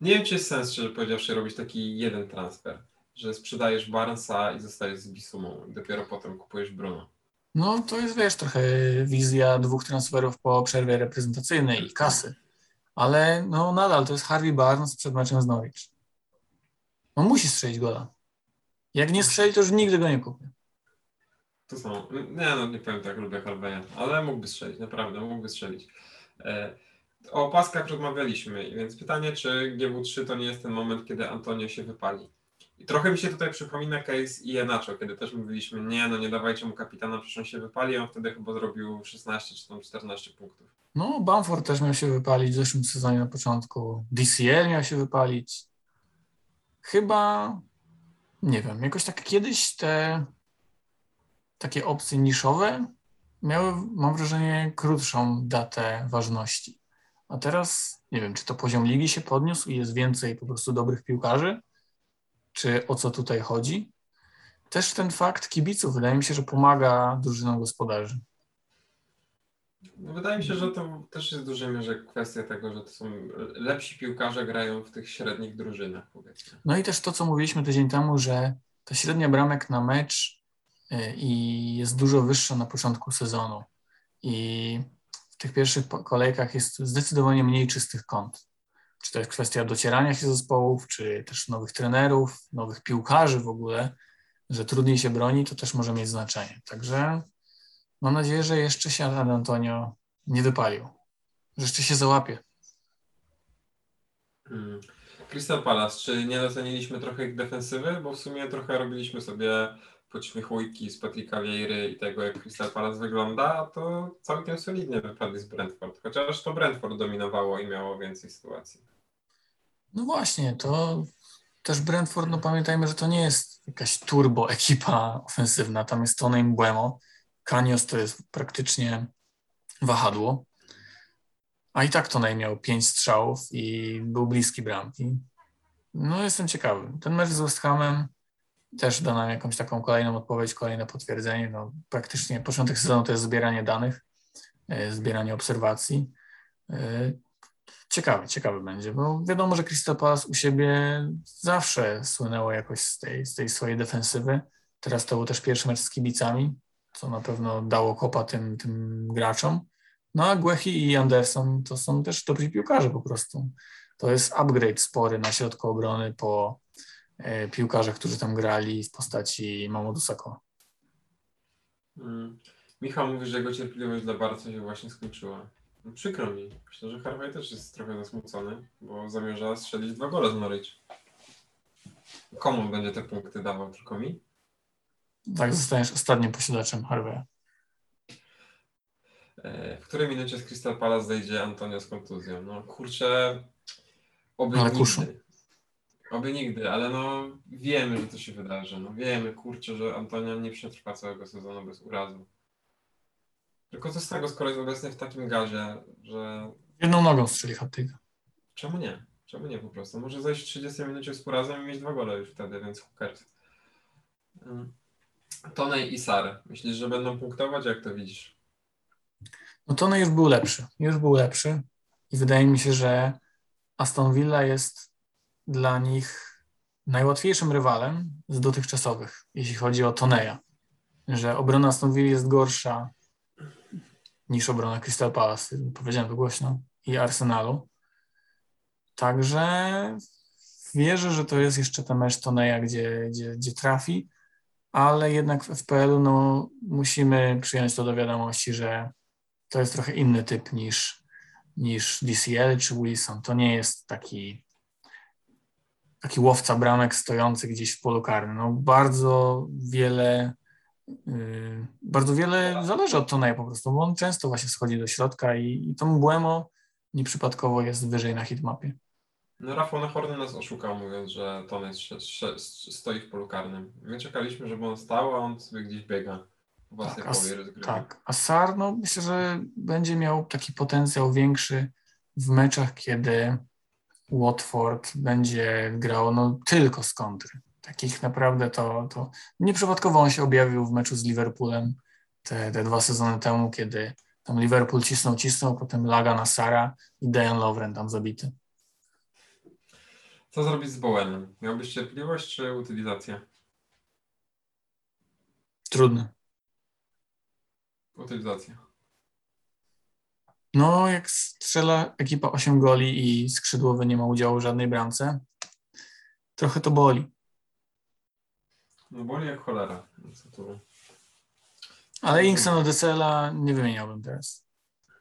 S2: Nie wiem, czy jest sens, szczerze powiedziawszy, robić taki jeden transfer, że sprzedajesz Barnesa i zostajesz z Bisumą i dopiero potem kupujesz Bruno.
S1: No to jest, wiesz, trochę wizja dwóch transferów po przerwie reprezentacyjnej i kasy. Ale no nadal to jest Harvey Barnes przed meczem z Norwich. On musi strzelić gola. Jak nie strzeli, to już nigdy go nie kupię.
S2: To są. Nie, no nie powiem tak, lubię Harveya, ale mógłby strzelić, naprawdę, mógłby strzelić. E, o paskach rozmawialiśmy, więc pytanie, czy GW3 to nie jest ten moment, kiedy Antonio się wypali. I trochę mi się tutaj przypomina case Ienacho, kiedy też mówiliśmy, nie, no nie dawajcie mu kapitana, przecież on się wypali, on wtedy chyba zrobił 16 czy tam 14 punktów.
S1: No, Bamford też miał się wypalić w zeszłym sezonie na początku. DCL miał się wypalić. Chyba, nie wiem, jakoś tak kiedyś te takie opcje niszowe miały, mam wrażenie, krótszą datę ważności. A teraz nie wiem, czy to poziom ligi się podniósł i jest więcej po prostu dobrych piłkarzy, czy o co tutaj chodzi. Też ten fakt kibiców wydaje mi się, że pomaga drużynom gospodarzy.
S2: No, wydaje mi się, że to też jest w dużej mierze kwestia tego, że to są lepsi piłkarze grają w tych średnich drużynach, powiedzmy.
S1: No i też to, co mówiliśmy tydzień temu, że ta średnia bramek na mecz i jest dużo wyższa na początku sezonu. I w tych pierwszych kolejkach jest zdecydowanie mniej czystych kąt. Czy to jest kwestia docierania się zespołów, czy też nowych trenerów, nowych piłkarzy w ogóle, że trudniej się broni, to też może mieć znaczenie. Także mam nadzieję, że jeszcze się San Antonio nie wypalił, że jeszcze się załapie.
S2: Mm. Crystal Palace, czy nie doceniliśmy trochę ich defensywy? Bo w sumie trochę robiliśmy sobie podśmiechujki z Patricka Vieiry i tego, jak Crystal Palace wygląda, to całkiem solidnie wypadli z Brentford. Chociaż to Brentford dominowało i miało więcej sytuacji.
S1: No właśnie, to też Brentford, no pamiętajmy, że to nie jest jakaś turbo ekipa ofensywna, tam jest Tony Mbuemo, Kanios to jest praktycznie wahadło, a i tak Tony miał pięć strzałów i był bliski bramki. No jestem ciekawy. Ten mecz z West Hamem też da nam jakąś taką kolejną odpowiedź, kolejne potwierdzenie. No, praktycznie początek sezonu to jest zbieranie danych, e, zbieranie obserwacji. E, Ciekawy, ciekawy będzie, bo wiadomo, że Crystal u siebie zawsze słynęło jakoś z tej, z tej swojej defensywy. Teraz to był też pierwszy mecz z kibicami, co na pewno dało kopa tym, tym graczom. No a Guechi i Anderson to są też dobrzy piłkarze po prostu. To jest upgrade spory na środku obrony po piłkarzach, którzy tam grali w postaci Mamadou Sakho.
S2: Mm. Michał mówi, że jego cierpliwość dla Barca się właśnie skończyła. No, przykro mi. Myślę, że Harvey też jest trochę zasmucony, bo zamierza strzelić dwa gole z Norwich. Komu będzie te punkty dawał? Tylko mi?
S1: Tak, zostaniesz ostatnim posiadaczem Harveya.
S2: E, W której minucie z Crystal Palace zejdzie Antonio z kontuzją? No kurczę, oby
S1: Ale kuszu.
S2: Oby nigdy, ale no wiemy, że to się wydarzy. No wiemy, kurczę, że Antonio nie przetrwa całego sezonu bez urazu. Tylko co z tego, skoro jest obecny w takim gazie, że
S1: Jedną nogą strzeli hat
S2: czemu nie? Czemu nie po prostu? Może zejść w 30 minucie z urazem i mieć dwa gole już wtedy, więc cares. Mm. Tonej i Sar. Myślisz, że będą punktować? Jak to widzisz?
S1: No to już był lepszy. Już był lepszy. I wydaje mi się, że Aston Villa jest dla nich najłatwiejszym rywalem z dotychczasowych, jeśli chodzi o Toneja. Że obrona Aston jest gorsza niż obrona Crystal Palace, powiedziałem to głośno, i Arsenalu. Także wierzę, że to jest jeszcze ten mecz Toneja, gdzie, gdzie, gdzie trafi, ale jednak w FPL-u no, musimy przyjąć to do wiadomości, że to jest trochę inny typ niż, niż DCL czy Wilson. To nie jest taki, taki łowca bramek stojący gdzieś w polu karnym. No, bardzo wiele yy, bardzo wiele zależy od Toneja po prostu, bo on często właśnie schodzi do środka i, i to Mbuemo nieprzypadkowo jest wyżej na hitmapie.
S2: No Rafał Nahorny nas oszukał, mówiąc, że Tonej stoi w polu karnym. My czekaliśmy, żeby on stał, a on sobie gdzieś biega. Własnej
S1: Tak,
S2: połowie.
S1: Tak, a Sar, no myślę, że będzie miał taki potencjał większy w meczach, kiedy Watford będzie grał no, tylko z kontry. Takich naprawdę to, to nieprzypadkowo on się objawił w meczu z Liverpoolem te, te dwa sezony temu, kiedy tam Liverpool cisnął, cisnął, potem laga na Sara i Dejan Lovren tam zabity.
S2: Co zrobić z Bowenem? Miałbyś cierpliwość czy utylizację?
S1: Trudny.
S2: Utylizacja.
S1: No, jak strzela ekipa 8 goli i skrzydłowy nie ma udziału w żadnej bramce, trochę to boli.
S2: No boli jak cholera. No?
S1: Ale Inkson Odesela nie wymieniałbym teraz.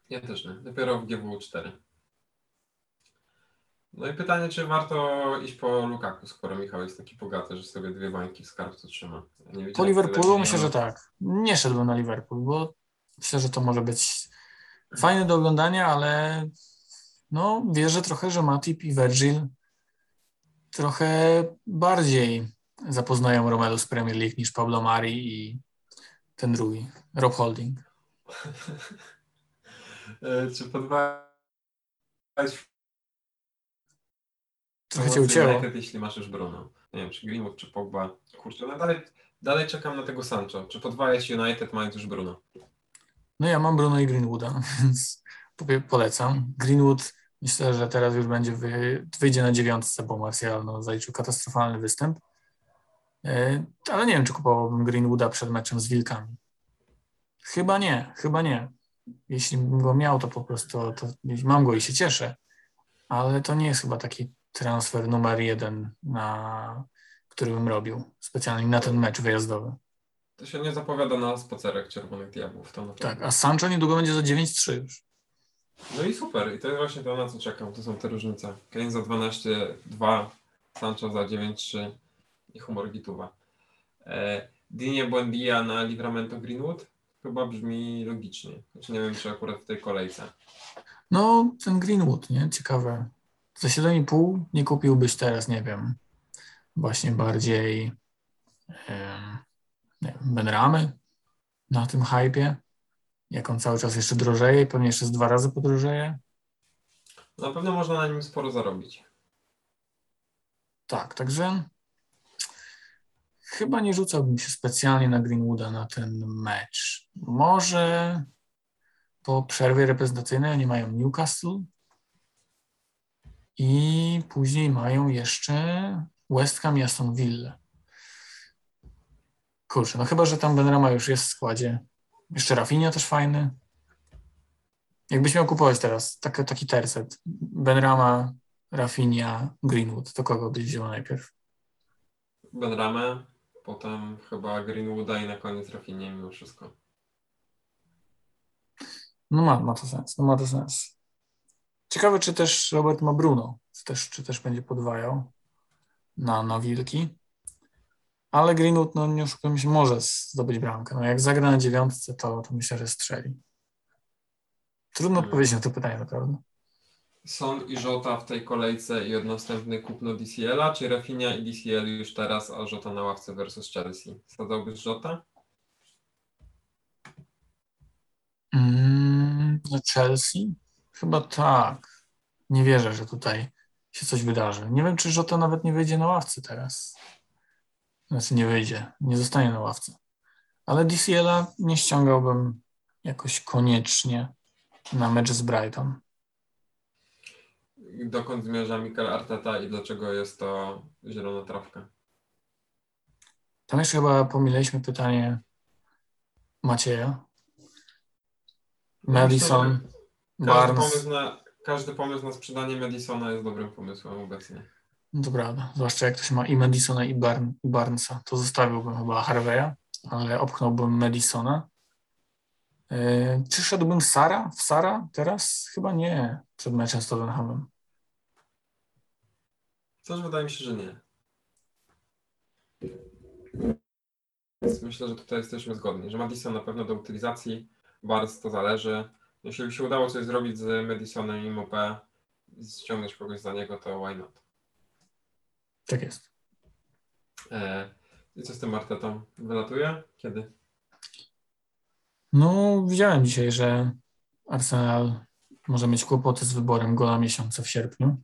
S2: Ja też nie. Dopiero w GW 4. No i pytanie, czy warto iść po Lukaku, skoro Michał jest taki bogaty, że sobie dwie bańki w skarbcu trzyma.
S1: Po Liverpoolu myślę, że tak. Nie szedłbym na Liverpool, bo myślę, że to może być fajne do oglądania, ale no wierzę trochę, że Matip i Virgil trochę bardziej zapoznają Romelu z Premier League niż Pablo Mari i ten drugi, Rob Holding.
S2: E, czy podwajać
S1: Trochę cię ucięło.
S2: United, jeśli masz już Bruno? Nie wiem, czy Greenwood, czy Pogba. Kurczę, no dalej, dalej czekam na tego Sancho. Czy podwajać United mając już Bruno?
S1: No ja mam Bruno i Greenwooda, więc po- polecam. Greenwood myślę, że teraz już będzie wy, wyjdzie na dziewiątce, bo Martial no, zaliczył katastrofalny występ. E, Ale nie wiem, czy kupowałbym Greenwooda przed meczem z Wilkami. Chyba nie, chyba nie. Jeśli bym go miał, to po prostu to, mam go i się cieszę. Ale to nie jest chyba taki transfer numer jeden, na, który bym robił specjalnie na ten mecz wyjazdowy.
S2: To się nie zapowiada na spacerek Czerwonych Diabłów. To na
S1: Tak,
S2: pewno.
S1: a Sancho niedługo będzie za 9-3 już.
S2: No i super. I to jest właśnie to, na co czekam. To są te różnice. Kane za 12-2, Sancho za 9-3 i humor Gituwa. E, Dinie Buendia na Livramento Greenwood? Chyba brzmi logicznie. Znaczy nie wiem, czy akurat w tej kolejce.
S1: No, ten Greenwood, nie? Ciekawe. Za 7,5 nie kupiłbyś teraz, nie wiem, właśnie bardziej em, wiem, Benramy na tym hypie, jak on cały czas jeszcze drożeje pewnie jeszcze z dwa razy podrożeje.
S2: Na pewno można na nim sporo zarobić.
S1: Tak, także chyba nie rzucałbym się specjalnie na Greenwooda na ten mecz. Może po przerwie reprezentacyjnej oni mają Newcastle, I później mają jeszcze West Ham i Aston Villa. Kurczę, no chyba, że tam Benrama już jest w składzie. Jeszcze Rafinha też fajny. Jakbyś miał kupować teraz taki, taki tercet. Benrama, Rafinha, Greenwood, to kogo byś wziął najpierw?
S2: Benramę, potem chyba Greenwooda i na koniec Rafinha mimo wszystko.
S1: No ma, ma to sens, no ma to sens. Ciekawe, czy też Robert ma Bruno, czy też, czy też będzie podwajał na, na Wilki. Ale Greenwood, no nie oszukujmy się, może zdobyć bramkę. No jak zagra na dziewiątce, to, to myślę, że strzeli. Trudno
S2: Hmm.
S1: odpowiedzieć na to pytanie naprawdę.
S2: Son i Żota w tej kolejce i od następny kupno DCL-a, czy Rafinha i DCL już teraz, a Żota na ławce versus Chelsea? Zadałbyś Żota?
S1: Mm, no Chelsea? Chyba tak. Nie wierzę, że tutaj się coś wydarzy. Nie wiem, czy Żota nawet nie wyjdzie na ławce teraz. Znaczy nie wyjdzie, nie zostanie na ławce. Ale DCL-a nie ściągałbym jakoś koniecznie na mecz z Brighton.
S2: Dokąd zmierza Mikel Arteta i dlaczego jest to zielona trawka?
S1: Tam jeszcze chyba pomyliliśmy pytanie Macieja. Madison, Barnes.
S2: pomysł, na, każdy pomysł na sprzedanie Madisona jest dobrym pomysłem obecnie.
S1: No to prawda. Zwłaszcza jak ktoś ma i Madisona, i, Barn, i Barnesa, to zostawiłbym chyba Harveya, ale opchnąłbym Madisona. Yy, czy szedłbym Sara w Sara teraz? Chyba nie, przed meczem z Tottenhamem.
S2: Też wydaje mi się, że nie. Myślę, że tutaj jesteśmy zgodni, że Madison na pewno do utylizacji, Barnes to zależy. Jeśli by się udało coś zrobić z Madisonem i Mopé, ściągnąć kogoś za niego, to why not?
S1: Tak jest.
S2: E, I co z tym Artetą? Wylatuje? Kiedy?
S1: No, widziałem dzisiaj, że Arsenal może mieć kłopoty z wyborem gola miesiąca w sierpniu.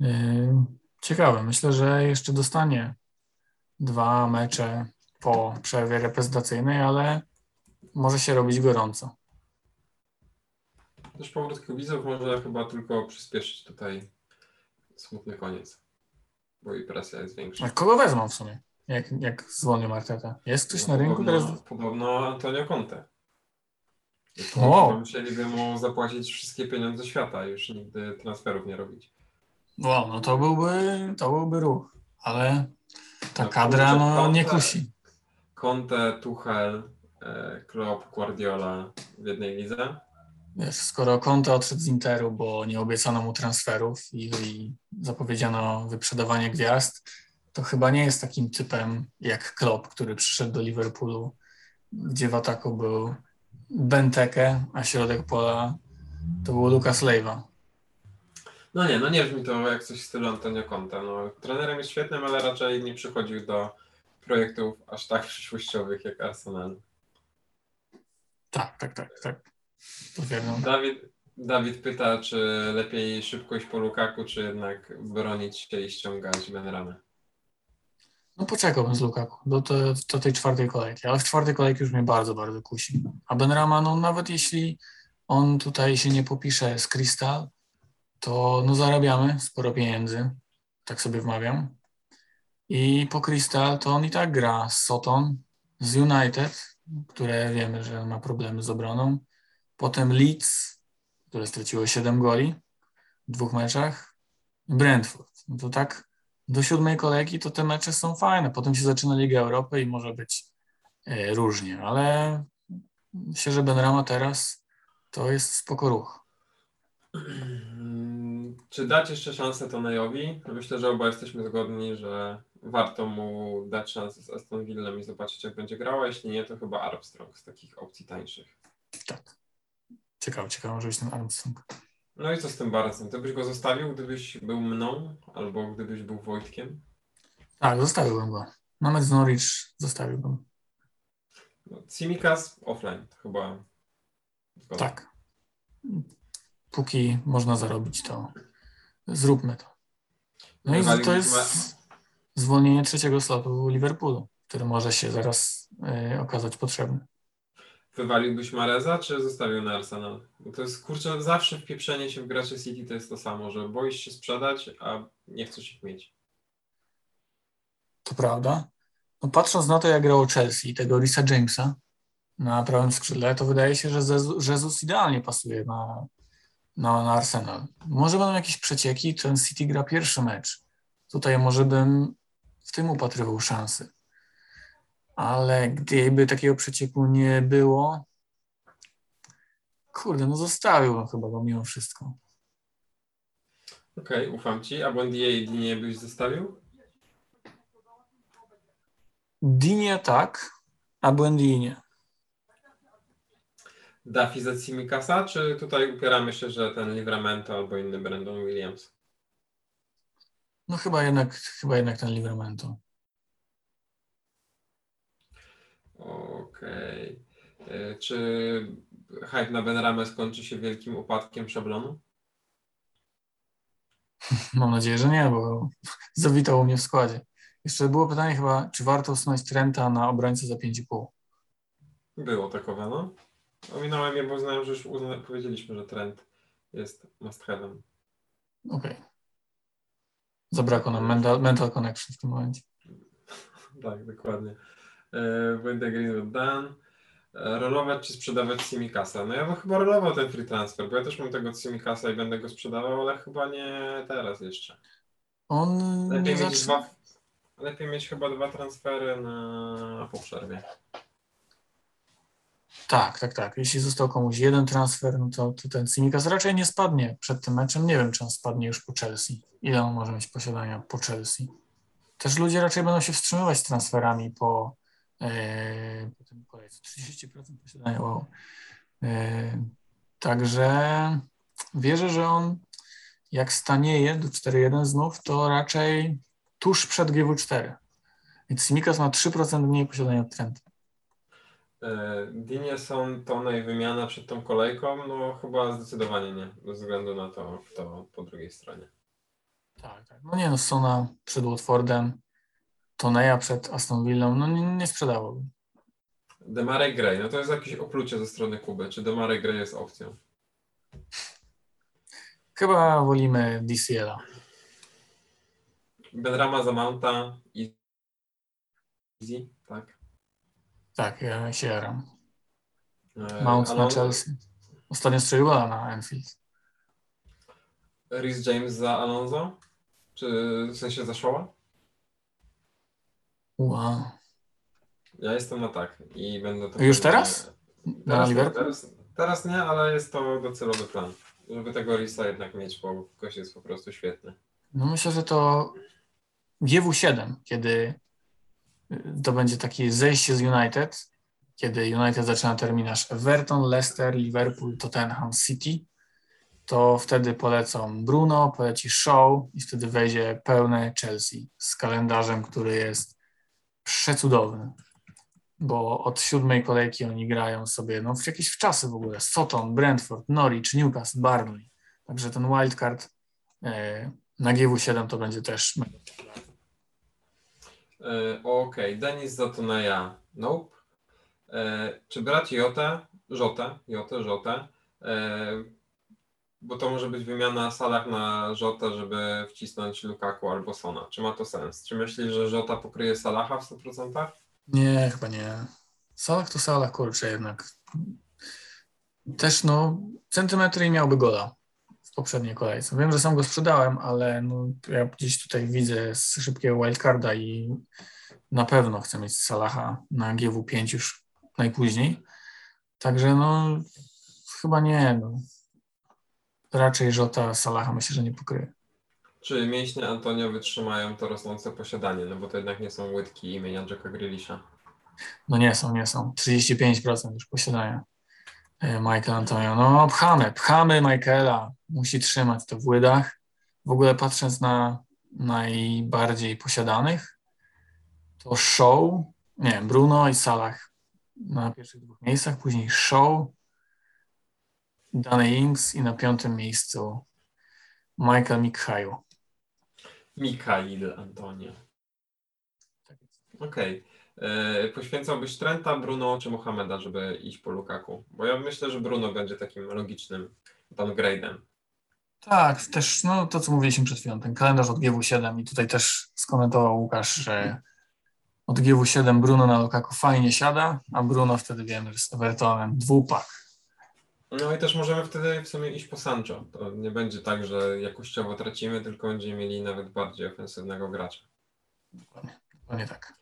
S1: Yy, Ciekawe. Myślę, że jeszcze dostanie dwa mecze po przerwie reprezentacyjnej, ale może się robić gorąco.
S2: Też powrót kibiców może chyba tylko przyspieszyć tutaj smutny koniec, bo i presja jest większa.
S1: A kogo wezmą w sumie? Jak, jak zwolnił Arteta? Jest ktoś
S2: No,
S1: na rynku
S2: podobno,
S1: teraz?
S2: Podobno Antonio Conte.
S1: O!
S2: Musieliby mu zapłacić wszystkie pieniądze świata, już nigdy transferów nie robić.
S1: Wow, no to byłby, to byłby ruch, ale ta
S2: No,
S1: kadra no, nie
S2: Conte-
S1: kusi.
S2: Conte, Tuchel, e, Klopp, Guardiola w jednej lidze.
S1: Wiesz, skoro Conte odszedł z Interu, bo nie obiecano mu transferów i, i zapowiedziano wyprzedawanie gwiazd, to chyba nie jest takim typem jak Klopp, który przyszedł do Liverpoolu, gdzie w ataku był Benteke, a środek pola to był Lucas Leiva.
S2: No nie, no nie brzmi to jak coś w stylu Antonio Conte. No, trenerem jest świetnym, ale raczej nie przychodził do projektów aż tak przyszłościowych jak Arsenal.
S1: Tak, tak, tak, tak.
S2: Dawid, Dawid pyta, czy lepiej szybko iść po Lukaku, czy jednak bronić się i ściągać Benramę.
S1: No poczekałbym z Lukaku do, do, do tej czwartej kolejki, ale w czwartej kolejki już mnie bardzo, bardzo kusi. A Benrama, no nawet jeśli on tutaj się nie popisze z Crystal, to no zarabiamy sporo pieniędzy, tak sobie wmawiam. I po Crystal to on i tak gra z Soton, z United, które wiemy, że ma problemy z obroną. Potem Leeds, które straciło 7 goli w dwóch meczach. Brentford. No to tak do siódmej kolejki to te mecze są fajne. Potem się zaczyna Liga Europy i może być e, różnie, ale myślę, że Benrama teraz to jest spoko ruch.
S2: Czy dać jeszcze szansę Tonejowi? Myślę, że oba jesteśmy zgodni, że warto mu dać szansę z Aston Villą i zobaczyć, jak będzie grała. Jeśli nie, to chyba Armstrong z takich opcji tańszych.
S1: Tak. Ciekawe, ciekawe może być ten Armstrong.
S2: No i co z tym Barnesem? Ty byś go zostawił, gdybyś był mną, albo gdybyś był Wojtkiem?
S1: Tak, zostawiłbym go. Na mecz z Norwich zostawiłbym.
S2: No, Simikas offline, to chyba. zgoda.
S1: Tak. Póki można zarobić, to zróbmy to. No i to jest zwolnienie trzeciego slotu Liverpoolu, który może się zaraz y, okazać potrzebny.
S2: Wywaliłbyś Mareza, czy zostawił na Arsenal? Bo to jest, kurczę, zawsze wpieprzenie się w graczy City to jest to samo, że boisz się sprzedać, a nie chcesz ich mieć.
S1: To prawda. No patrząc na to, jak grało Chelsea, tego Risa Jamesa na prawym skrzydle, to wydaje się, że Jesus idealnie pasuje na, na, na Arsenal. Może będą jakieś przecieki, ten City gra pierwszy mecz. Tutaj może bym w tym upatrywał szansy. Ale gdyby takiego przecieku nie było, kurde, no zostawiłbym chyba go mimo wszystko.
S2: Okej, ufam ci. A Buendia i Dinie byś zostawił?
S1: Dinie tak, a Buendia nie.
S2: Dafi za Simikasa, czy tutaj upieramy się, że ten Livramento albo inny Brandon Williams?
S1: No chyba jednak, chyba jednak ten Livramento.
S2: Okej. E, Czy hype na Benramę skończy się wielkim upadkiem szablonu?
S1: Mam nadzieję, że nie, bo zawitał u mnie w składzie. Jeszcze było pytanie chyba, czy warto usunąć Trenta na obrońcę za 5,5?
S2: Było takowe, no. Ominąłem je, bo uznałem, że już uzna... powiedzieliśmy, że trend jest must have'em.
S1: Okej. Zabrakło nam mental, mental connection w tym momencie.
S2: Tak, dokładnie. E, Będę Greenwood Dan. E, Rolować czy sprzedawać Simikasa? No ja bym chyba rolował ten free transfer, bo ja też mam tego Simikasa i będę go sprzedawał, ale chyba nie teraz jeszcze.
S1: On
S2: Lepiej mieć,
S1: zaczyna...
S2: dwa, lepiej mieć chyba dwa transfery na po przerwie.
S1: Tak, tak, tak. Jeśli został komuś jeden transfer, no to, to ten Simikas raczej nie spadnie przed tym meczem. Nie wiem, czy on spadnie już po Chelsea. Ile on może mieć posiadania po Chelsea? Też ludzie raczej będą się wstrzymywać z transferami po, e, po tym kolejce. 30% posiadania, wow. E, także wierzę, że on jak stanieje do 4-1 znów, to raczej tuż przed GW4. Więc Simikas ma 3% mniej posiadania od Trenta.
S2: E, Dinie są Tone i wymiana przed tą kolejką? No chyba zdecydowanie nie, ze względu na to, kto po drugiej stronie.
S1: Tak, tak. No nie no, Sona przed Watfordem, Toneja przed Aston Villą, no nie, nie sprzedałbym.
S2: Demarek Gray, no to jest jakieś oplucie ze strony Kuby. Czy Demarek Gray jest opcją?
S1: Chyba wolimy DCL-a.
S2: Benrama za Mounta i Easy, tak?
S1: Tak, ja się jaram.
S2: E,
S1: Mount na
S2: Alonso-
S1: Chelsea. Ostatnio strzelił na Anfield.
S2: Rhys James za Alonso? Czy w sensie za Showa?
S1: Wow.
S2: Ja jestem na tak i będę to...
S1: Już teraz?
S2: Teraz, teraz, teraz nie, ale jest to docelowy plan. Żeby tego Risa jednak mieć, bo gość jest po prostu świetny.
S1: No myślę, że to GW7, kiedy y, to będzie takie zejście z United, kiedy United zaczyna terminarz Everton, Leicester, Liverpool, Tottenham, City, to wtedy polecą Bruno, poleci Shaw i wtedy wejdzie pełne Chelsea z kalendarzem, który jest przecudowny, bo od siódmej kolejki oni grają sobie no, w jakieś wczasy w ogóle, Soton, Brentford, Norwich, Newcastle, Barnley, także ten wildcard e, na GW7 to będzie też mega.
S2: E, Okej, Denis Zatoneja, nope. E, czy brać Jotę, Żotę, Jotę, Żotę, e, bo to może być wymiana Salah na Żotę, żeby wcisnąć Lukaku albo Sona. Czy ma to sens? Czy myślisz, że Żota pokryje Salaha w 100%?
S1: Nie, chyba nie. Salah to Salah, kurczę, jednak. Też, no, centymetry i miałby gola w poprzedniej kolejce. Wiem, że sam go sprzedałem, ale no, ja gdzieś tutaj widzę z szybkiego wildcarda i na pewno chcę mieć Salaha na GW5 już najpóźniej. Także, no, chyba nie. No. Raczej Żota Salaha myślę, że nie pokryje.
S2: Czy mięśnie Antonio wytrzymają to rosnące posiadanie? No bo to jednak nie są łydki imienia Jacka Grealisha.
S1: No nie są, nie są. 35% już posiadania e, Michael Antonio. No pchamy, pchamy Michaela. Musi trzymać to w łydach. W ogóle patrząc na najbardziej posiadanych, to Show, nie, Bruno i Salah na pierwszych dwóch miejscach, później Show, Danny Ings i na piątym miejscu Michael Mikhaju.
S2: Mikhail Antonio.
S1: Tak.
S2: Okej. E, Poświęcałbyś Trenta, Bruno czy Mohameda, żeby iść po Lukaku? Bo ja myślę, że Bruno będzie takim logicznym downgrade'em.
S1: Tak, też no, to, co mówiliśmy przed chwilą, ten kalendarz od GW7 i tutaj też skomentował Łukasz, że od GW7 Bruno na Lukaku fajnie siada, a Bruno wtedy wiemy, że z Evertonem dwupak.
S2: No i też możemy wtedy w sumie iść po Sancho. To nie będzie tak, że jakościowo tracimy, tylko będziemy mieli nawet bardziej ofensywnego gracza.
S1: To nie tak.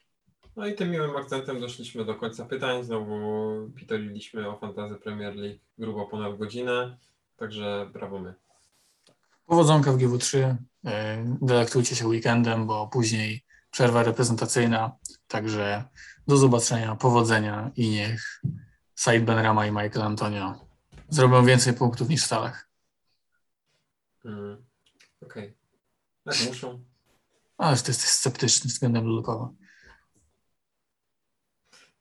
S2: No i tym miłym akcentem doszliśmy do końca pytań. Znowu pitoliliśmy o Fantasy Premier League grubo ponad godzinę, także brawo my.
S1: Powodzonka w GW3, yy, delektujcie się weekendem, bo później przerwa reprezentacyjna, także do zobaczenia, powodzenia i niech Said Benrama i Michael Antonio zrobią więcej punktów niż w Stalach.
S2: Mm. Okej. Tak muszą.
S1: Ale ty jesteś sceptyczny względem Lukowa.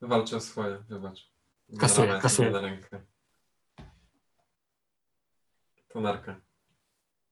S2: Walczę o swoje, wybacz.
S1: Kasuję,
S2: Benrama jest